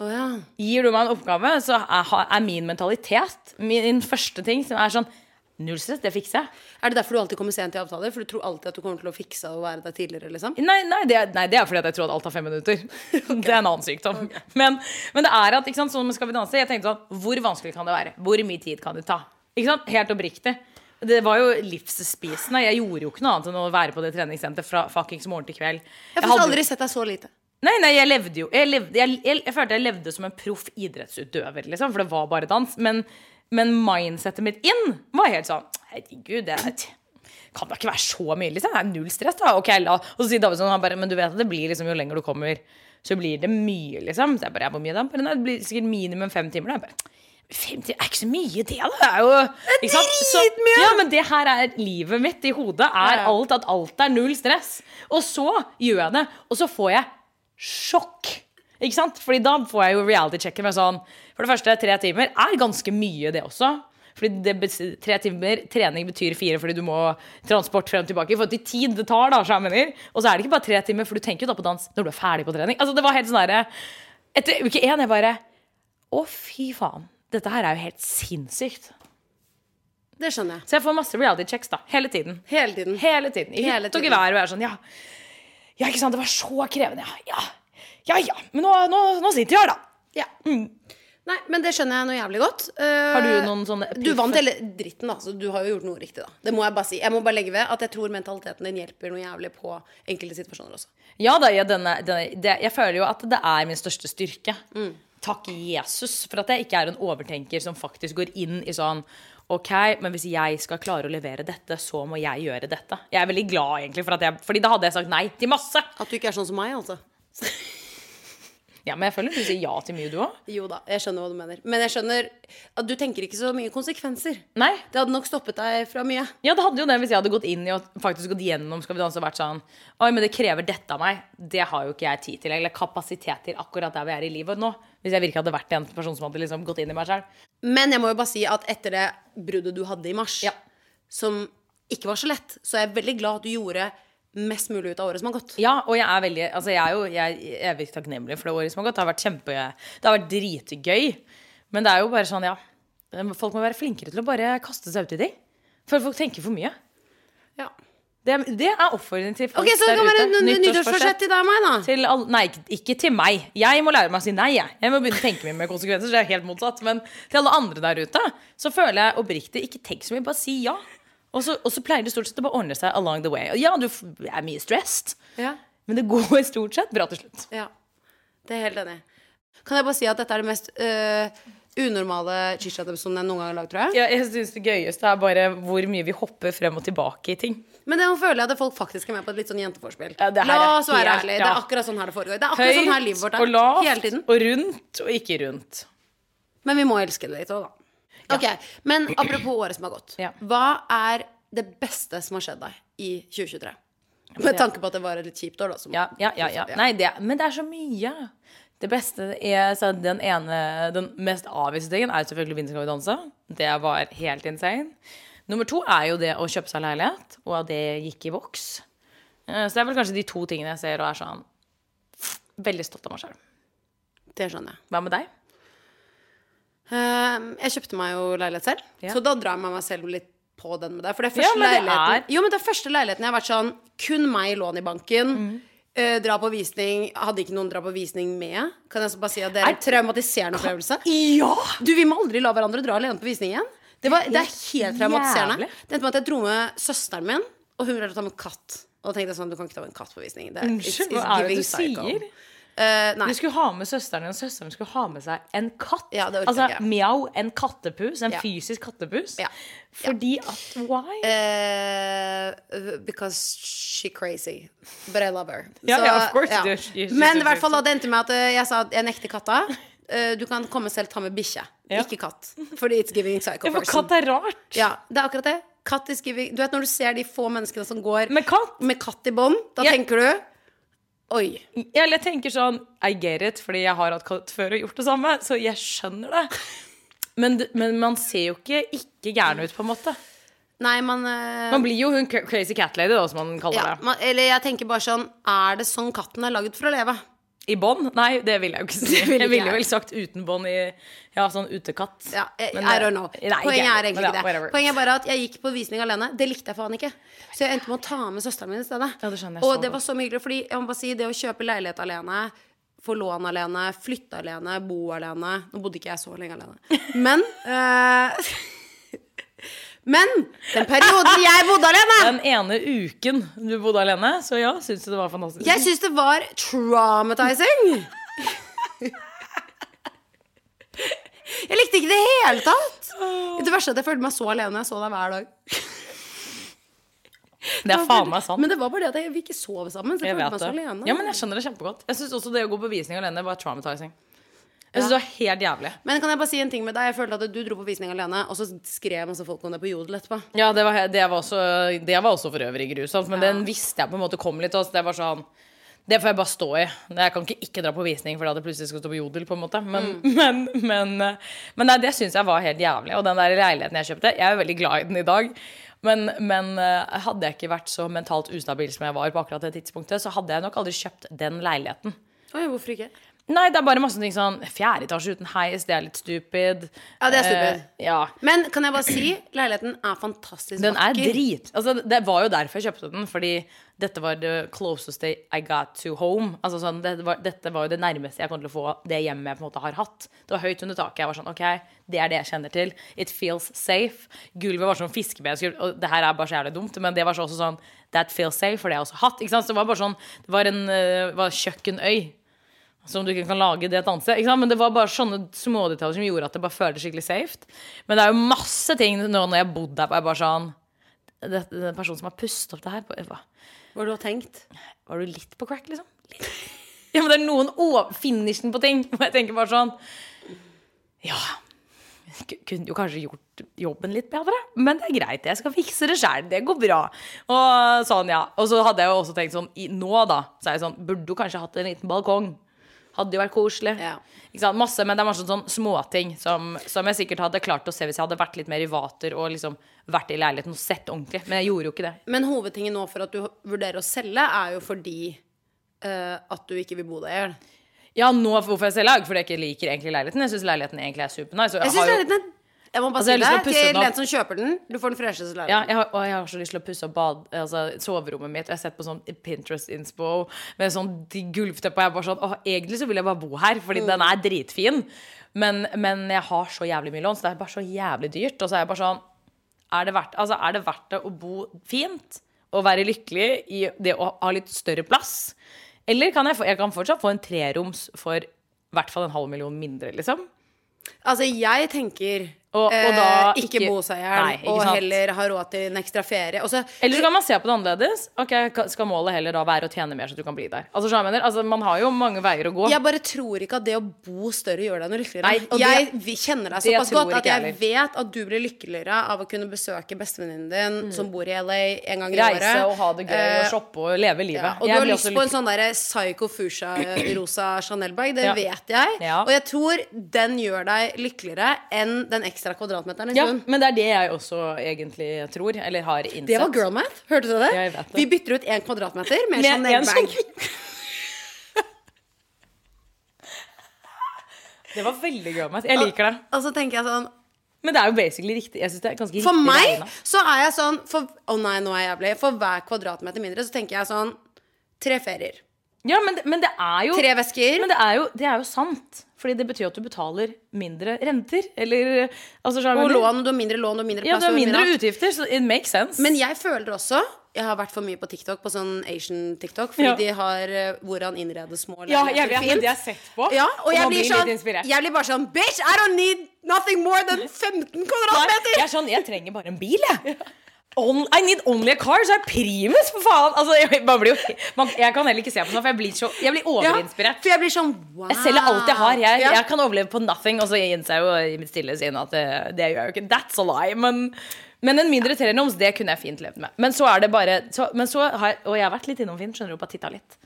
Å ja. Gir du meg en oppgave, så er, min mentalitet min første ting som er sånn Null stress, det fikser jeg. Er det derfor du alltid kommer sent i avtaler? For du tror alltid at du kommer til å fikse og være der tidligere, liksom? Nei, nei, det, nei, det er fordi at jeg tror at alt tar fem minutter. Det er en annen sykdom. Men, men det er at, ikke sant, sånn med Skal vi danse, jeg tenkte sånn Hvor vanskelig kan det være? Hvor mye tid kan det ta? Ikke sant? Helt oppriktig. Det var jo livsspisende. Jeg gjorde jo ikke noe annet enn å være på det treningssenteret fra fuckings morgen til kveld. Jeg har aldri sett deg så lite. Nei, nei, jeg levde jo Jeg, levde, jeg, jeg, jeg følte jeg levde som en proff idrettsutøver, liksom, for det var bare dans. Men, men mindsettet mitt inn var helt sånn Herregud, det er, kan da ikke være så mye, liksom. Det er null stress, da. Ok, la. Og så sier Davidsson han bare Men du vet at det blir liksom jo lenger du kommer, så blir det mye, liksom. Så jeg bare ja, Hvor mye da? Bare, nei, det blir sikkert minimum fem timer. Da. Jeg bare, Fem timer er ikke så mye, det, da. Det er jo ikke sant? Så- Ja, men det her er livet mitt i hodet. Er alt at alt er null stress. Og så gjør jeg det, og så får jeg sjokk. Ikke sant? Fordi da får jeg jo reality-checken med sånn For det første, tre timer er ganske mye, det også. Fordi det, tre timer trening betyr fire fordi du må transport frem og tilbake. For til tid det tar, da, skjermener. Og så er det ikke bare tre timer, for du tenker jo da på dans når du er ferdig på trening. Altså, det var helt sånn derre Etter uke én, jeg bare Å, fy faen. Dette her er jo helt sinnssykt. Det skjønner jeg. Så jeg får masse reality-checks da, hele tiden. Hele tiden. Hele tiden. I hytt og gevær. Og jeg er sånn, ja. Ja, ikke sant, det var så krevende, ja. Ja, ja. Men nå, nå, nå sitter vi her, da. Ja. Nei, men det skjønner jeg noe jævlig godt. Uh, Har du noen sånne Du vant hele dritten, da, så du har jo gjort noe riktig, da. Det må jeg bare si. Jeg må bare legge ved at jeg tror mentaliteten din hjelper noe jævlig på enkelte situasjoner også. Ja da, ja, denne, denne, det, jeg føler jo at det er min største styrke. Takk Jesus for at jeg ikke er en overtenker som faktisk går inn i sånn Ok, men hvis jeg skal klare å levere dette, så må jeg gjøre dette. Jeg er veldig glad, egentlig, for at jeg, fordi da hadde jeg sagt nei til masse. At du ikke er sånn som meg, altså. Ja, Men jeg føler du sier ja til mye, du òg. Jo da, jeg skjønner hva du mener. Men jeg skjønner at du tenker ikke så mye konsekvenser. Nei. Det hadde nok stoppet deg fra mye. Ja, det hadde jo det hvis jeg hadde gått inn i og faktisk gått gjennom Skal vi danse og vært sånn Oi, men det krever dette av meg. Det har jo ikke jeg tid til. Eller kapasitet til akkurat der vi er i livet nå. Hvis jeg virkelig hadde vært en person som hadde liksom gått inn i meg sjøl. Men jeg må jo bare si at etter det bruddet du hadde i mars, Ja. som ikke var så lett, så er jeg veldig glad at du gjorde mest mulig ut av året som har gått. Ja, og jeg er veldig Altså, jeg er jo jeg er evig takknemlig for det året som har gått. Det har vært kjempe Det har vært dritgøy. Men det er jo bare sånn, ja Folk må være flinkere til å bare kaste seg ut i ting. For folk tenker for mye. Ja. Det, det er oppfordring til folk Ok, Så det kan være ute. nyttårsforsett til deg og meg, da. Til all, nei, ikke til meg. Jeg må lære meg å si nei. Jeg, jeg må begynne å tenke mye med konsekvenser. Så det er helt motsatt Men til alle andre der ute så føler jeg oppriktig ikke tenk så mye, bare si ja. Og så, og så pleier det stort sett å bare ordne seg along the way. Og ja, du er mye stressed, Ja. men det går stort sett bra til slutt. Ja, det er helt enig. Kan jeg bare si at dette er det mest øh, unormale chichat-episoden jeg noen gang har lagd, tror jeg. Ja, jeg synes Det gøyeste er bare hvor mye vi hopper frem og tilbake i ting. Men det føler jeg at folk faktisk er med på et litt sånn jenteforspill. Ja, La oss være ærlige. Ja. Det er akkurat sånn her det foregår. Det er akkurat sånn her livet vårt og er. lavt Hele tiden. og rundt og ikke rundt. Men vi må elske det litt òg, da. Ok, Men apropos året som har gått. Ja. Hva er det beste som har skjedd deg i 2023? Med tanke på at det var et litt kjipt år, da. Som, Ja, ja, ja, ja. Nei, det, men det er så mye. Det beste er så Den ene, den mest avviste tingen er selvfølgelig 'Vinter skal vi danse'. Det var helt insane. Nummer to er jo det å kjøpe seg leilighet, og at det gikk i voks. Eh, Så det er vel kanskje de to tingene jeg ser og er sånn veldig stolt av meg sjøl. Det skjønner jeg. Hva med deg? Ehm, jeg kjøpte meg jo leilighet selv, Ja. så da drar jeg meg selv litt på den med deg. For det er Ja, men det leiligheten er- Jo, men det er første leiligheten jeg har vært sånn Kun meg lån i banken. Mm. eh, dra på visning. Hadde ikke noen dra på visning med. Kan jeg så bare si at det er en traumatiserende opplevelse. Ja! Du, vi må aldri la hverandre dra alene på visning igjen. Det, var, det er helt traumatiserende. jævlig. Det endte med at jeg dro med søsteren min, og hun ville ta med katt. Og da tenkte jeg sånn, du kan ikke ta med en katt på visning. Det, Unnskyld, hva er det du sier? Eh, nei. Du skulle ha med søsteren din, og søsteren skulle ha med seg en katt. Ja, det altså ikke. mjau, en kattepus. En Ja. fysisk kattepus. Ja. Fordi at Why? Uh, because she crazy. But I love her. Ja, Så, ja, of course ja. you. You- Men i hvert fall det endte med at eh, jeg sa at jeg nekter katta. Du kan komme selv ta med bikkje, ikke katt. Fordi it's giving psycho Ja, for katt er rart. Ja, det er akkurat det. Katt is giving Du vet når du ser de få menneskene som går Med katt? med katt i bånd, da yeah. tenker du Oi. Eller jeg tenker sånn I get it, fordi jeg har hatt katt før og gjort det samme, så jeg skjønner det. Men, men man ser jo ikke ikke gæren ut, på en måte. Nei, man, uh... Man blir jo hun crazy cat lady, da, som man kaller ja, det. man, Eller jeg tenker bare sånn Er det sånn katten er lagd for å leve? I bånd? Nei, det vil jeg jo ikke si. Vil ikke Jeg ville jo vel sagt uten bånd i Ja, sånn utekatt. Ja, jeg, Men I don't know. Nei, Poenget er egentlig ikke det. whatever. Poenget er bare at jeg gikk på visning alene. Det likte jeg faen ikke. Så jeg endte med å ta med søsteren min i stedet. Ja, det jeg og det var så hyggelig, fordi jeg må bare si det å kjøpe leilighet alene, få lån alene, flytte alene, bo alene Nå bodde ikke jeg så lenge alene. Men eh, Men den perioden jeg bodde alene Den ene uken du bodde alene, så ja, syns du det var fantastisk? Jeg syns det var traumatizing. Jeg likte ikke det i det hele tatt. Det verste er at jeg følte meg så alene. Jeg så deg hver dag. det er faen meg sant. Men det var bare det at jeg, vi ikke sov sammen. Så jeg, Jeg følte meg så alene. Ja, men jeg skjønner det kjempegodt. Jeg syns også det å gå på visning alene var traumatizing. Jeg synes det var helt jævlig. Men kan jeg bare si en ting med deg? Jeg følte at du dro på visning alene, og så skrev masse folk om det på Jodel etterpå. Ja, det var, det var, også, det var også for øvrig grusomt, men den visste jeg på en måte kom litt. Også. Det var sånn Det får jeg bare stå i. Jeg kan ikke ikke dra på visning fordi det plutselig skal stå på Jodel. på en måte Men, men, men, men nei, det syns jeg var helt jævlig. Og den der leiligheten jeg kjøpte Jeg er jo veldig glad i den i dag. Men, men eh, hadde jeg ikke vært så mentalt ustabil som jeg var på akkurat det tidspunktet, så hadde jeg nok aldri kjøpt den leiligheten. Oi, hvorfor ikke? Nei, det er bare masse ting sånn Fjerde etasje uten heis, det er litt stupid. Ja, det er stupid. Eh, ja. Men kan jeg bare si, leiligheten er fantastisk Den er drit. Altså, det var jo derfor jeg kjøpte den, fordi dette var the closest I got to home. Altså, sånn, det var, dette var jo det nærmeste jeg kom til å få det hjemmet jeg på en måte har hatt. Det var høyt under taket. Jeg var sånn, ok, det er det jeg kjenner til. It feels safe. Gulvet var sånn fiskebensgulv, og det her er bare så jævlig dumt, men det var så også sånn That feels safe, for det har jeg også hatt. Ikke sant? Så det var bare sånn Det var en uh, var kjøkkenøy. Som du ikke kan lage det et annet sted. Men det var bare sånne smådetaljer som gjorde at det bare føltes skikkelig safe. Men det er jo masse ting nå når jeg har bodd der, hvor jeg bare sånn det, det er en person som har pustet opp det her hva? har du tenkt? Var du litt på crack, liksom? Litt. Ja, men det er noen over finishen på ting hvor jeg tenker bare sånn Ja, kunne jo kanskje gjort jobben litt bedre, men det er greit. Jeg skal fikse det sjæl. Det går bra. Og sånn, ja. Og så hadde jeg jo også tenkt sånn i, Nå, da, så er jeg sånn Burde du kanskje hatt en liten balkong? Hadde jo vært koselig. Ja. Masse, men det er masse sånn småting som, som jeg sikkert hadde klart å se hvis jeg hadde vært litt mer i vater og liksom vært i leiligheten og sett ordentlig. Men jeg gjorde jo ikke det. Men hovedtingen nå for at du vurderer å selge, er jo fordi uh, at du ikke vil bo der i hjel. Ja, nå hvorfor jeg selger, er ikke fordi jeg ikke liker egentlig leiligheten. Jeg syns leiligheten egentlig er supernice. Jeg Jeg syns leiligheten er Jeg må bare Altså, si det til den som kjøper den. Du får den fresheste ja, jeg har, og jeg har så lyst til å pusse opp bad, altså, soverommet mitt. Og Jeg har sett på sånn Pinterest-inspo med sånn de gulvteppe. Og jeg bare sånn Å, egentlig så vil jeg bare bo her, fordi den er dritfin. Men, men jeg har så jævlig mye lån, så det er bare så jævlig dyrt. Og så er jeg bare sånn Er det verdt, altså, er det, verdt det å bo fint og være lykkelig i det å ha litt større plass? Eller kan jeg, få, jeg kan fortsatt få en treroms for i hvert fall en halv million mindre, liksom? Altså, jeg tenker Og- og eh, da ikke, ikke- bo seg i hjel, og heller ha råd til en ekstra ferie. Også, Eller så kan man se på det annerledes. Ok, Skal målet heller da være å tjene mer så du kan bli der? Altså, mener, altså Man har jo mange veier å gå. Jeg bare tror ikke at det å bo større gjør deg noe lykkeligere. Nei, og jeg det- kjenner deg såpass godt at jeg heller. vet at du blir lykkeligere av å kunne besøke bestevenninnen din som bor i LA en gang i året. Mm. Reise og ha det gøy Eh, og shoppe og leve livet. Ja, og Jeg du har lyst på en sånn derre psycho fusha-rosa Chanel-bag. Det Ja. vet jeg. Ja. Og jeg tror den gjør deg lykkeligere enn den ekstra kvadratmeteren. Ja, men det er det jeg også egentlig tror, eller har innsett. Det var girl math. Hørte du det? Ja, det. Vi bytter ut én kvadratmeter med, Med en Chanel-bag. sånn- Det var veldig gøy. Matt. Jeg liker det. Og så tenker jeg sånn Men det er jo basically riktig. Jeg synes det er ganske For meg så er jeg sånn Å Å nei, nå er jeg jævlig. For hver kvadratmeter mindre så tenker jeg sånn Tre ferier. Ja, men det, men det er jo Tre vesker. Men det er, jo, det er jo sant. Fordi det betyr at du betaler mindre renter. Eller altså, Og lån, du har mindre lån, du har mindre Ja, plass. du har mindre mindre utgifter, så it makes sense. Men jeg føler også Jeg har vært for mye på TikTok, på sånn Asian-TikTok, fordi Ja. de har uh, hvordan innrede små ja, jeg vet fint. det. De har sett på. Ja, og jeg blir, sånn, jeg blir bare sånn Bitch, I don't need nothing more than 15 Nei, kvadratmeter! jeg er sånn, jeg trenger bare en bil, jeg. On, I need only a car, så er primus, for faen! Altså, jeg, man blir jo, man, jeg kan heller ikke se på sånn, for jeg blir, så, jeg blir Ja, overinspirert. for jeg blir sånn wow. Jeg selger alt jeg har. Jeg, Ja. jeg kan overleve på nothing. Og så innser jeg jo i mitt stille sinn at det, det gjør jeg jo ikke. That's a lie. Men, men en mindre treroms, det kunne jeg fint levd med. Men så er det bare så, men så har Og jeg har vært litt innom Finn, skjønner du, bare titta litt.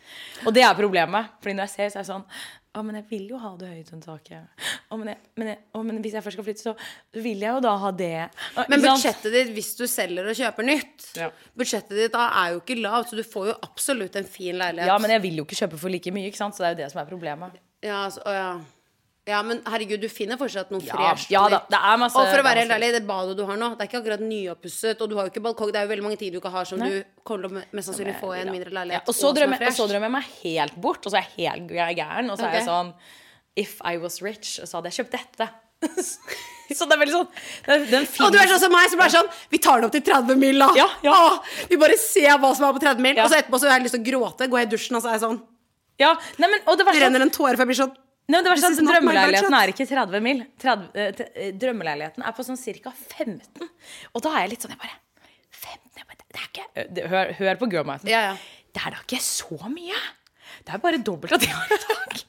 Og det er problemet. Fordi når jeg ser, så er jeg sånn Å, men jeg vil jo ha det høytunntaket. Å, men, jeg, men, jeg, å, men hvis jeg først skal flytte, så vil jeg jo da ha det. Å, Men budsjettet ditt hvis du selger og kjøper nytt Ja. Budsjettet ditt da er jo ikke lavt, så du får jo absolutt en fin leilighet. Ja, men jeg vil jo ikke kjøpe for like mye, ikke sant? Så det er jo det som er problemet. Ja, altså, å, ja. Ja, men herregud, du finner fortsatt noe Ja, fresht. ja da, det er masse- Og for å være helt ærlig, det badet du har nå, det er ikke akkurat nyoppusset, og du har jo ikke balkong. Det er jo veldig mange ting du ikke har som Nei. du kommer til å mest sannsynlig få i en mindre Ja, og, så er drømmer, og så drømmer jeg meg helt bort, og så er jeg helt gæren. Og så er jeg sånn If I was rich, så hadde jeg kjøpt dette. så det er veldig sånn Den, den Og du er sånn som meg, som er sånn Vi tar den opp til 30 mil, da. Ja, ja. Åh, vi bare ser hva som er på 30 mil. Ja. Og så etterpå så har jeg lyst til å gråte. Går jeg i dusjen, og så er jeg sånn Ja, nei, men, og det Det verste renner en tåre, for jeg blir sånn Nei, men det var my Drømmeleiligheten er ikke 30 mil. 30, eh, eh, drømmeleiligheten er på sånn ca. 15. Og da er jeg litt sånn Jeg bare 15? Jeg bare, det er ikke eh, det- Hør, hør på Girlmaten. Ja, ja. Det er da ikke så mye. Det er bare dobbelt av det jeg har i dag.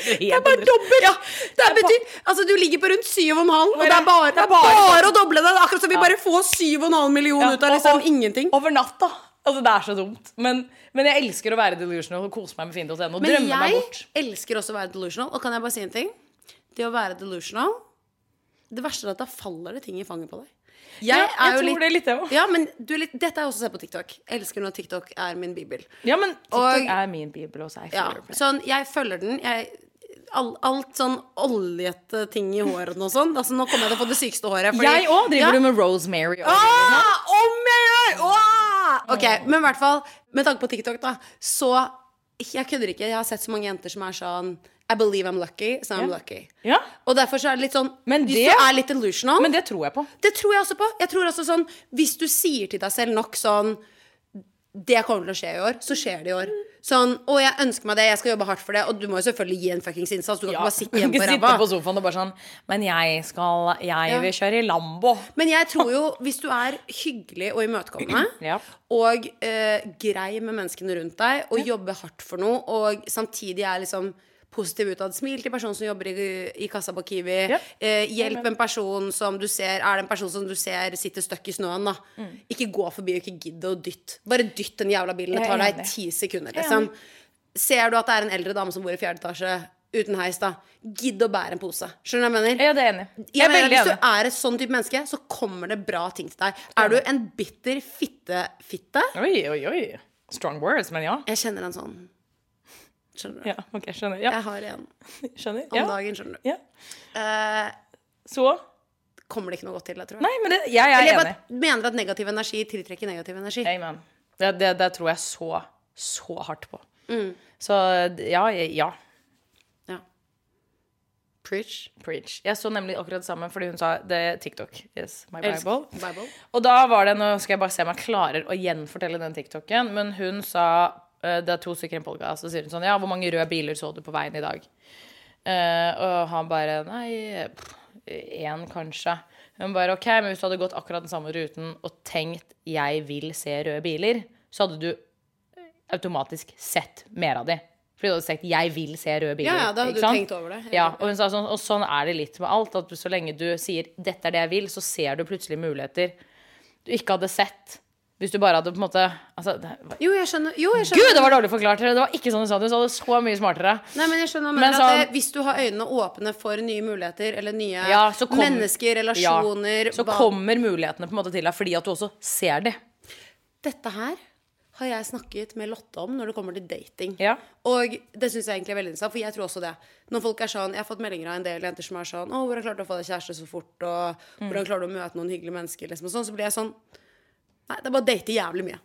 Det er bare dobbelt! Ja, det er betyr, altså, du ligger på rundt 7,5, og det er bare, det er bare- å doble det. Akkurat som vi bare får 7,5 millioner ut av liksom ingenting. Over natta. Altså, det er så dumt. Men, men jeg elsker å være delusional og kose meg med fint.no. Og Men drømme meg jeg bort. elsker også å være delusional. Og kan jeg bare si en ting? Det å være delusional Det verste er at da faller det ting i fanget på deg. Ja, jeg tror det er litt, jeg òg. Ja, men du er litt, Dette er jeg også sett på TikTok. Jeg elsker når TikTok er min bibel. Ja, men TikTok Og- er min bibel også. Jeg Ja, det. sånn, jeg følger den. Jeg, all, alt sånn oljete ting i håret og sånn. Altså, nå kommer jeg til å få det sykeste håret. fordi- Jeg òg driver Ja. du med rosemary. Og Ah, om jeg gjør! Åh! Ok, men i hvert fall Med tanke på TikTok, da, så Jeg kødder ikke. Jeg har sett så mange jenter som er sånn I believe I'm lucky, so I'm Ja. lucky. Ja. Og derfor så er det litt sånn Men Hvis det- du er litt illusional Men det tror jeg på. Det tror jeg også på. Jeg tror også sånn Hvis du sier til deg selv nok sånn Det kommer til å skje i år, så skjer det i år. Sånn, å, jeg ønsker meg det, jeg skal jobbe hardt for det. Og du må jo selvfølgelig gi en fuckings innsats. Du kan ikke bare sitte hjemme på ræva. på sofaen og bare sånn Men jeg skal Jeg vil kjøre i Lambo. Men jeg tror jo, hvis du er hyggelig og imøtekommende, Ja. og eh, grei med menneskene rundt deg, og jobber hardt for noe, og samtidig er liksom positiv utad, smil til personen som jobber i, i kassa på Kiwi, Ja. eh, hjelp en person som du ser er det en person som du ser sitter støkk i snøen, da. Ikke gå forbi og ikke gidde å dytte. Bare dytt den jævla bilen, det tar deg ti sekunder, er liksom. Ser du at det er en eldre dame som bor i fjerde etasje uten heis, da, gidd å bære en pose. Skjønner du hva jeg mener? Ja, det er enig. Jeg Jeg er mener, Hvis du enig. er et sånn type menneske, så kommer det bra ting til deg. Er du en bitter fitte-fitte? Oi, oi, oi. Strong words, men ja. Jeg kjenner en sånn. Skjønner du? Ja, ok, skjønner. Ja, Jeg har en skjønner. om Ja. dagen, skjønner du. Ja. Eh, Så kommer det ikke noe godt til deg, tror jeg. Nei, men det, jeg Eller er jeg enig. Jeg mener at negativ energi tiltrekker negativ energi. Amen. Det, det, det tror jeg så, så hardt på. Mm. Så ja, ja. Preach. Preach. Jeg så nemlig akkurat det samme fordi hun sa det TikTok is my Bible. Bible. Og da var det, nå skal jeg bare se om jeg klarer å gjenfortelle den TikToken, men hun sa Det er to stykker i en podkast, så sier hun sånn Ja, hvor mange røde biler så du på veien i dag? Uh, og han bare Nei, én kanskje. Hun bare OK, men hvis du hadde gått akkurat den samme ruten og tenkt 'jeg vil se røde biler', så hadde du automatisk sett mer av de. Fordi du hadde sagt 'jeg vil se røde biler'. Ja, ja, da hadde du sant? tenkt over det. Ja, og hun sa sånn, og sånn er det litt med alt. At så lenge du sier 'dette er det jeg vil', så ser du plutselig muligheter du ikke hadde sett. Hvis du bare hadde på en måte altså, det, Jo, jeg skjønner. Jo, jeg skjønner. Gud, det var dårlig forklart! Det var ikke sånn du sa det. Du sa det så mye smartere. Nei, men jeg skjønner Men men sånn- at det, Hvis du har øynene åpne for nye muligheter eller nye Ja, kom- mennesker, relasjoner Ja, så hva- kommer mulighetene på en måte til deg fordi at du også ser det. Dette her har jeg snakket med Lotte om når det kommer til dating. Ja. Og det syns jeg egentlig er veldig interessant, for jeg tror også det. Når folk er sånn, Jeg har fått meldinger av en del jenter som er sånn 'Å, hvordan klarte du å få deg kjæreste så fort?' og Mm. 'Hvordan klarer du å møte noen hyggelige mennesker?' Liksom, og sånn, så blir jeg sånn Nei, det er bare å date jævlig mye.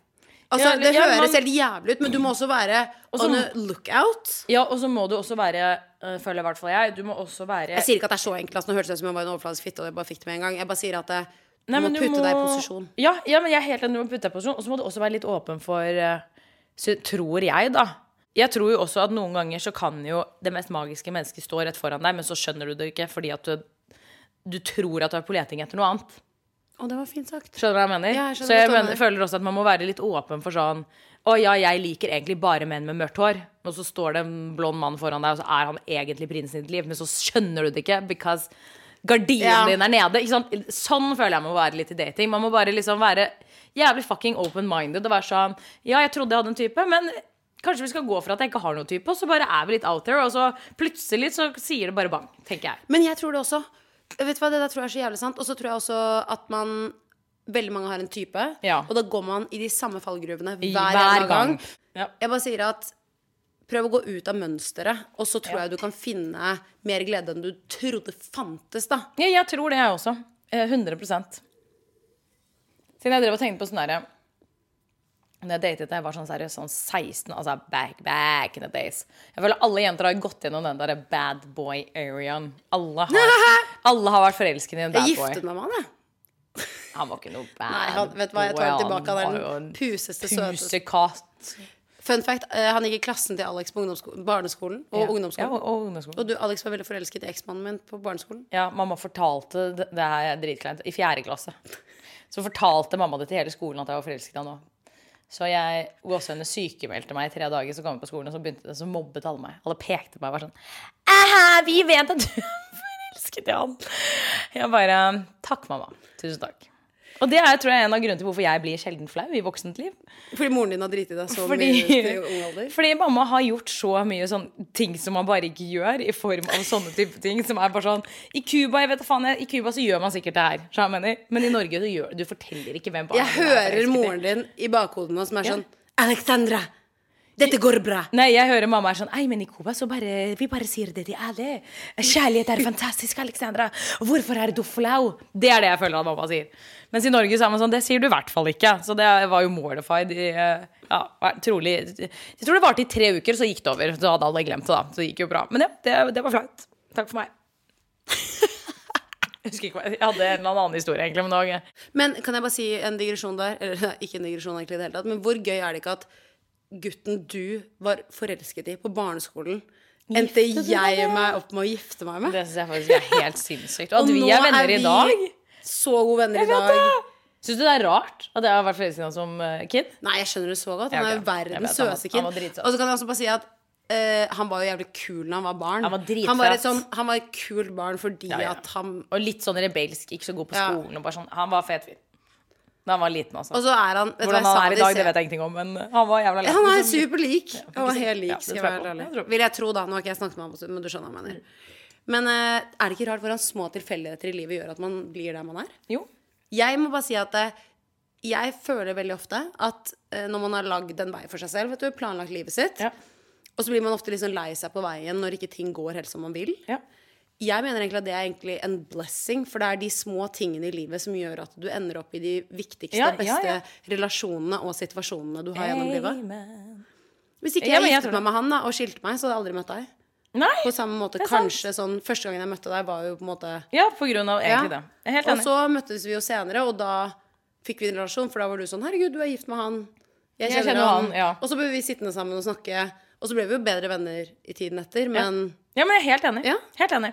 Altså, Det ja, høres helt jævlig ut, men du må også være også, on a lookout. Ja, og så må du også være uh, Føler i hvert fall jeg. Du må også være Jeg sier ikke at det er så enkelt. Altså, nå hørtes det ut som jeg var en overfladisk fitte, og jeg bare fikk det med en gang. Jeg bare sier at det, du Nei, må putte deg i posisjon. Ja, ja, men jeg er helt enig. Du må putte deg i posisjon. Og så må du også være litt åpen for uh, Tror jeg, da. Jeg tror jo også at noen ganger så kan jo det mest magiske mennesket stå rett foran deg, men så skjønner du det ikke fordi at du, du tror at du er på leting etter noe annet. Å, det var fint sagt. Skjønner du hva jeg mener? Ja, jeg så jeg mener, føler også at man må være litt åpen for sånn Å ja, jeg liker egentlig bare menn med mørkt hår. Og så står det en blond mann foran deg, og så er han egentlig prinsen i ditt liv, men så skjønner du det ikke because gardinen Ja. din er nede. Sånn føler jeg må være litt i dating. Man må bare liksom være jævlig fucking open-minded og være sånn Ja, jeg trodde jeg hadde en type, men kanskje vi skal gå for at jeg ikke har noen type, og så bare er vi litt out there, og så plutselig så sier det bare bang, tenker jeg. Men jeg tror det også. Vet du hva, Det der tror jeg er så jævlig sant. Og så tror jeg også at man Veldig mange har en type, Ja. og da går man i de samme fallgruvene hver, hver gang. gang. Ja. Jeg bare sier at prøv å gå ut av mønsteret, og så tror Ja. jeg du kan finne mer glede enn du trodde fantes, da. Ja, jeg tror det, jeg også. Eh, 100 Siden jeg drev og tenkte på sånn derre Når jeg datet da jeg var sånn seriøst sånn 16, altså back, back in the days Jeg føler alle jenter har gått gjennom den derre bad boy-areaen. Alle, har- alle har vært forelsket i en Jeg bad giftet boy. meg med han, jeg. Han var ikke noe bad Nei, han, vet du hva, jeg tar det tilbake. Han er den en puseste, søteste. Fun fact, eh, han gikk i klassen til Alex på barneskolen og Ja. ungdomsskolen. Ja, og, og ungdomsskolen. Og du, Alex var veldig forelsket i eksmannen min på barneskolen. Ja, mamma fortalte Det, det er dritkleint. I fjerde klasse. Så fortalte mamma det til hele skolen at jeg var forelsket i ham òg. Så jeg gåsehudene sykemeldte meg i tre dager, så kom jeg på skolen, og så begynte det, så mobbet alle meg. Alle pekte på meg og var sånn Æhæ, vi vet at du er forelsket i han. Jeg bare Takk, mamma. Tusen takk. Og det er tror jeg, en av grunnene til hvorfor jeg blir sjelden flau i voksent liv. Fordi moren din har driti deg så Fordi, mye i ung alder. fordi mamma har gjort så mye sånn ting som man bare ikke gjør, i form av sånne type ting. Som er bare sånn I Cuba jeg vet da faen, jeg, i Cuba så gjør man sikkert det her. så jeg mener? Men i Norge så gjør du forteller ikke hvem barna Jeg er hører moren din i bakhodet nå som er Ja. sånn Alexandra, dette går bra. Nei, jeg hører mamma er sånn Ei, men i Cuba så bare Vi bare sier det til alle. Kjærlighet er fantastisk, Alexandra. Hvorfor er du flau? Det er det jeg føler at mamma sier. Mens i Norge så er man sånn Det sier du i hvert fall ikke. Så det var jo mortified i eh, Ja, trolig Jeg tror det varte i tre uker, så gikk det over. Så hadde alle glemt det, da. Så det gikk jo bra. Men ja, det, det var flaut. Takk for meg. Jeg husker ikke Jeg hadde en eller annen historie, egentlig. Men. Men kan jeg bare si en digresjon der? Eller ikke en digresjon egentlig i det hele tatt. Men hvor gøy er det ikke at gutten du var forelsket i på barneskolen, endte jeg meg opp med å gifte meg med? Det syns jeg faktisk er helt sinnssykt. Og Og vi er venner er i dag. vi så gode venner i dag. Syns du det er rart at jeg har vært forelsket i han som eh, kid? Nei, jeg skjønner det så godt. Han er jo verdens søteste kid. Og så kan jeg også bare si at Uh, han var jo jævlig kul da han var barn. Han var. Han var et, sånn, han var et kult barn fordi Ja, ja. at han Og litt sånn rebelsk, ikke så god på Ja. skolen. Bare sånn, han var fet fyr. Da han var liten, altså. Og så er han Hvordan han er i dag, det vet jeg ingenting om, men han var jævla liten. Han er superlik. Ja. Han var helt lik, Ja, skal jeg være jeg Jeg ærlig. tror. Vil jeg tro, da. Nå har ikke jeg snakket med ham, på stund, men du skjønner hva jeg mener. Men eh, er det ikke rart hvordan små tilfeldigheter i livet gjør at man blir der man er? Jo. Jeg må bare si at eh, jeg føler veldig ofte at eh, når man har lagd en vei for seg selv, vet du, planlagt livet sitt, Ja. og så blir man ofte liksom lei seg på veien når ikke ting går helt som man vil. Ja. Jeg mener egentlig at det er egentlig en blessing, for det er de små tingene i livet som gjør at du ender opp i de viktigste, Ja, ja, beste ja. relasjonene og situasjonene du har gjennom livet. Hvis ikke jeg jeg giftet meg med han da, og skilte meg, så hadde jeg aldri møtt deg. Nei. På samme måte, er sant. kanskje sånn Første gangen jeg møtte deg, var jo på en måte Ja, på grunn av egentlig Ja. det. Jeg Og så møttes vi jo senere, og da fikk vi en relasjon, for da var du sånn 'Herregud, du er gift med han'. Jeg kjenner han, ja. Og så ble vi sittende sammen og snakke, og så ble vi jo bedre venner i tiden etter, men Ja, men jeg er helt enig. Ja. Helt enig.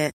it.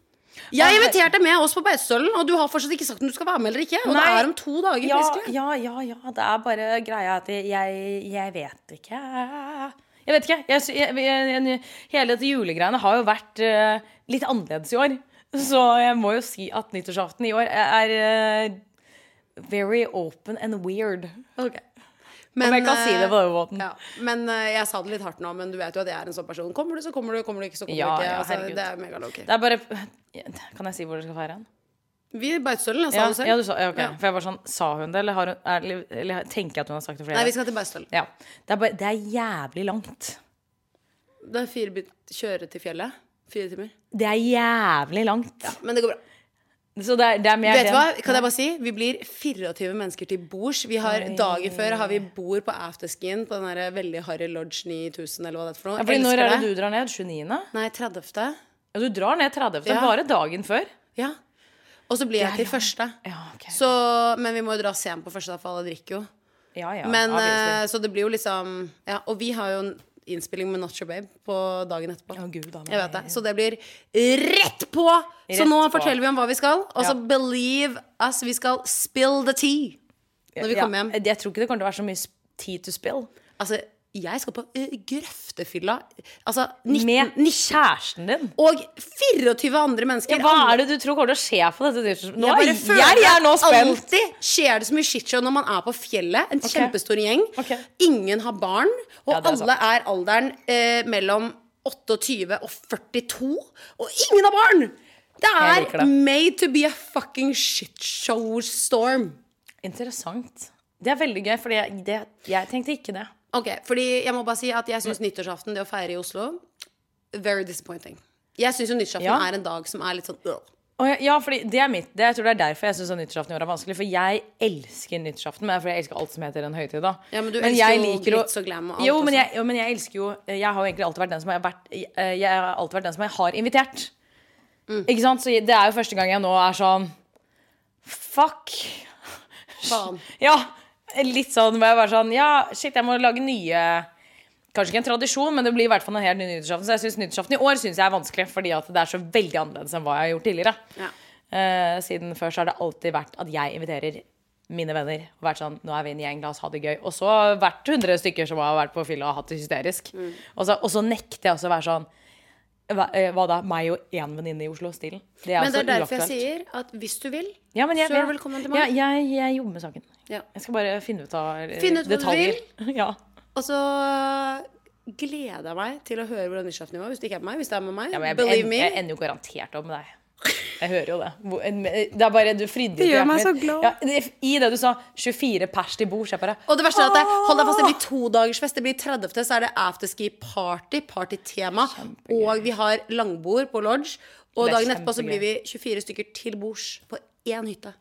Jeg inviterte med oss på Beitostølen, og du har fortsatt ikke sagt om du skal være med eller ikke. Og det er om to dager. Ja, ja, ja, ja. Det er bare greia at jeg, jeg vet ikke. Jeg vet ikke. Jeg, jeg, hele dette julegreiene har jo vært uh, litt annerledes i år. Så jeg må jo si at nyttårsaften i år er uh, very open and weird. Om jeg kan si det på den måten. Ja, men eh, jeg sa det litt hardt nå, men du vet jo at jeg er en sånn person. Kommer du, så kommer du. Kommer du ikke, så kommer Ja, du ikke. ja, Altså, det er mega low-key. Det er bare Kan jeg si hvor dere skal feire hen? Vi er Beitostølen, jeg sa Ja, det selv. ja, du sa, ja, okay. Ja. For jeg var sånn, Sa hun det, eller, har hun, er, eller tenker jeg at hun har sagt det flere Nei, vi skal til Beitostølen. Ja. Det er, bare, det er jævlig langt. Det er fire bit kjøre til fjellet. Fire timer. Det er jævlig langt. Men det går bra. Så det er, det er mer Vet du hva, kan jeg bare si? Vi blir 24 mennesker til bords. Vi har Dagen før har vi bord på afterskin på den der veldig harry Lodge 9000, eller hva det er for noe. Ja, fordi når er det du drar ned? 29.? Nei, 30. Ja, du drar ned 30. Ja. Bare dagen før. Ja. Og så blir jeg til første. Ja, okay. Så, men vi må jo dra sent på første, for alle drikker jo. Ja, ja, men, eh, så det blir jo liksom ja, Og vi har jo innspilling med Your Babe på dagen etterpå. Å, Gud, det. Så det blir rett på! så nå forteller vi om hva vi skal. Og så Ja. believe us, vi skal spill the tea når vi Ja, kommer hjem. Jeg tror ikke det kommer til å være så mye tea to spill. Altså, jeg skal på uh, grøftefylla. Altså 19, Med 19 kjæresten din. og 24 andre mennesker. Ja, hva er det du tror kommer til å skje på dette. Nå Jeg jeg, jeg er nå spent. Alltid skjer det så mye shitshow når man er på fjellet. En kjempestor gjeng. Okay. Ingen har barn. Og Ja, er alle er alderen uh, mellom 28 og 42. Og ingen har barn! Det er det. made to be a fucking shitshow storm. Interessant. Det er veldig gøy, for jeg, jeg tenkte ikke det. Ok, fordi jeg må bare si at jeg syns nyttårsaften, det å feire i Oslo, very disappointing. Jeg syns jo nyttårsaften Ja. er en dag som er litt sånn øh. Jeg, ja, fordi det er mitt. Det, jeg tror det er derfor jeg syns nyttårsaften i år er vanskelig. For jeg elsker nyttårsaften, men det er fordi jeg elsker alt som heter en høytid. da Ja, men du elsker jo glitz og glam og alt Jo, men jeg, jo, men jeg elsker jo Jeg har jo egentlig alltid vært den som har vært eh, Jeg har alltid vært den som jeg har invitert. Mm. Ikke sant? Så det er jo første gang jeg nå er sånn Fuck. Faen. Ja, litt sånn hvor jeg var sånn Ja, shit, jeg må lage nye Kanskje ikke en tradisjon, men det blir i hvert fall en helt ny nyttårsaften. Så jeg synes nyttårsaften i år synes jeg er vanskelig, fordi at det er så veldig annerledes enn hva jeg har gjort tidligere. Ja. Uh, siden før så har det alltid vært at jeg inviterer mine venner. Og vært sånn, nå er vi en gjeng, la oss ha det gøy. Og så vært 100 stykker som har vært på fylla og hatt det hysterisk. Mm. Og, så, og så nekter jeg også å være sånn hva, eh, hva da? Meg og én venninne i Oslo-stilen. Det er Men det er derfor jeg sier at hvis du vil, ja, jeg, så er du velkommen til Ja, meg. jeg, jeg jobber med saken. Ja. Jeg skal bare finne ut av eh, Finne ut hva du detaljer. ja. Og så gleder jeg meg til å høre hvordan nyttårsaften var. Hvis det ikke er med meg. Hvis det er med meg, Ja, believe me. jeg ender jo garantert opp med deg. Jeg hører jo det. Det er bare du fridde Det gjør meg så glad. Ja, I det du sa 24 pers til bords, jeg bare Og det verste er at det, hold deg fast, det blir to dagers fest. Det blir 30. så er det afterski party, partytema. Og vi har langbord på lodge. Og dagen etterpå så blir vi 24 stykker til bords på én hytte.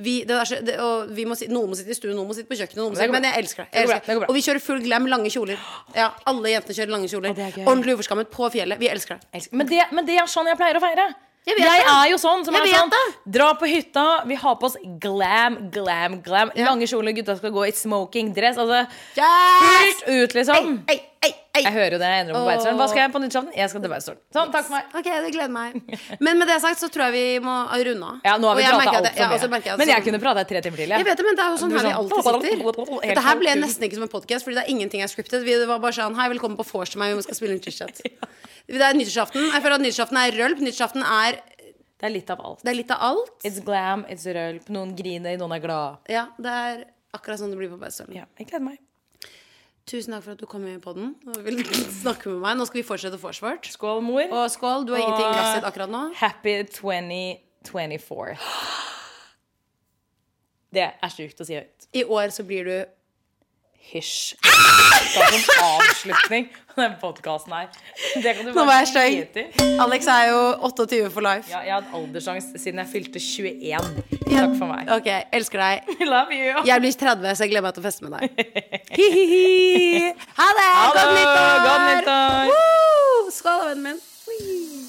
Vi, det er så, det, og vi må, si- noen må sitte i stuen, noen må sitte på kjøkkenet. Noen må sitte, men jeg elsker det. Jeg elsker det går det. Og vi kjører full glam, lange kjoler. Ja, Alle jentene kjører lange kjoler. er. Ordentlig uforskammet på fjellet. Vi elsker det. Elsker- Men det, men det er sånn jeg pleier å feire. Jeg Jeg, er jo sånn som Jeg er sånn det. Dra på hytta, vi har på oss glam, glam, glam. Lange kjoler, gutta skal gå i smoking dress. Altså Yes! ut, liksom. Ei, ei, ei. Jeg hører jo det. Jeg endrer på Beitostølen. Hva skal jeg på nyttårsaften? Jeg skal til Beitostølen. Sånn, takk for meg. Ok, det gleder meg. Men med det sagt så tror jeg vi må runde av. Ja, nå har vi prata pratet mye. ja, og så for merker Men jeg sånn- kunne prata i tre timer til. Jeg vet det, men det er jo sånn her vi alltid sitter. Dette her ble nesten ikke som en podkast, fordi det er ingenting er scriptet. Vi, var bare sånn Hei, velkommen på vors til meg, vi skal spille en chit-chat. Det er nyttårsaften. Jeg føler at nyttårsaften er rølp. Nyttårsaften er Det er litt av alt. Det er litt av alt. It's glam, it's rølp. Noen griner, noen er glad. Ja, det er akkurat sånn det blir på. Ja, jeg gleder meg. Tusen takk for at du kom med på den og vil snakke med meg. Nå skal vi fortsette vors vårt. Skål, mor. Og skål. Du har ingenting i glasset akkurat nå. Happy 2024. Det er sjukt å si høyt. I år så blir du Hysj. Ta en avslutning på den podkasten her. Det kan du Nå var jeg stygg. Alex er jo 28 for life. Ja, jeg har hatt aldersangst siden jeg fylte 21. Takk for meg. Ok, elsker deg. Love you. Jeg blir 30, så jeg gleder meg til å feste med deg. Hi-hi-hi. Ha det! Godt nyttår! Godt nyttår! Skål, vennen min.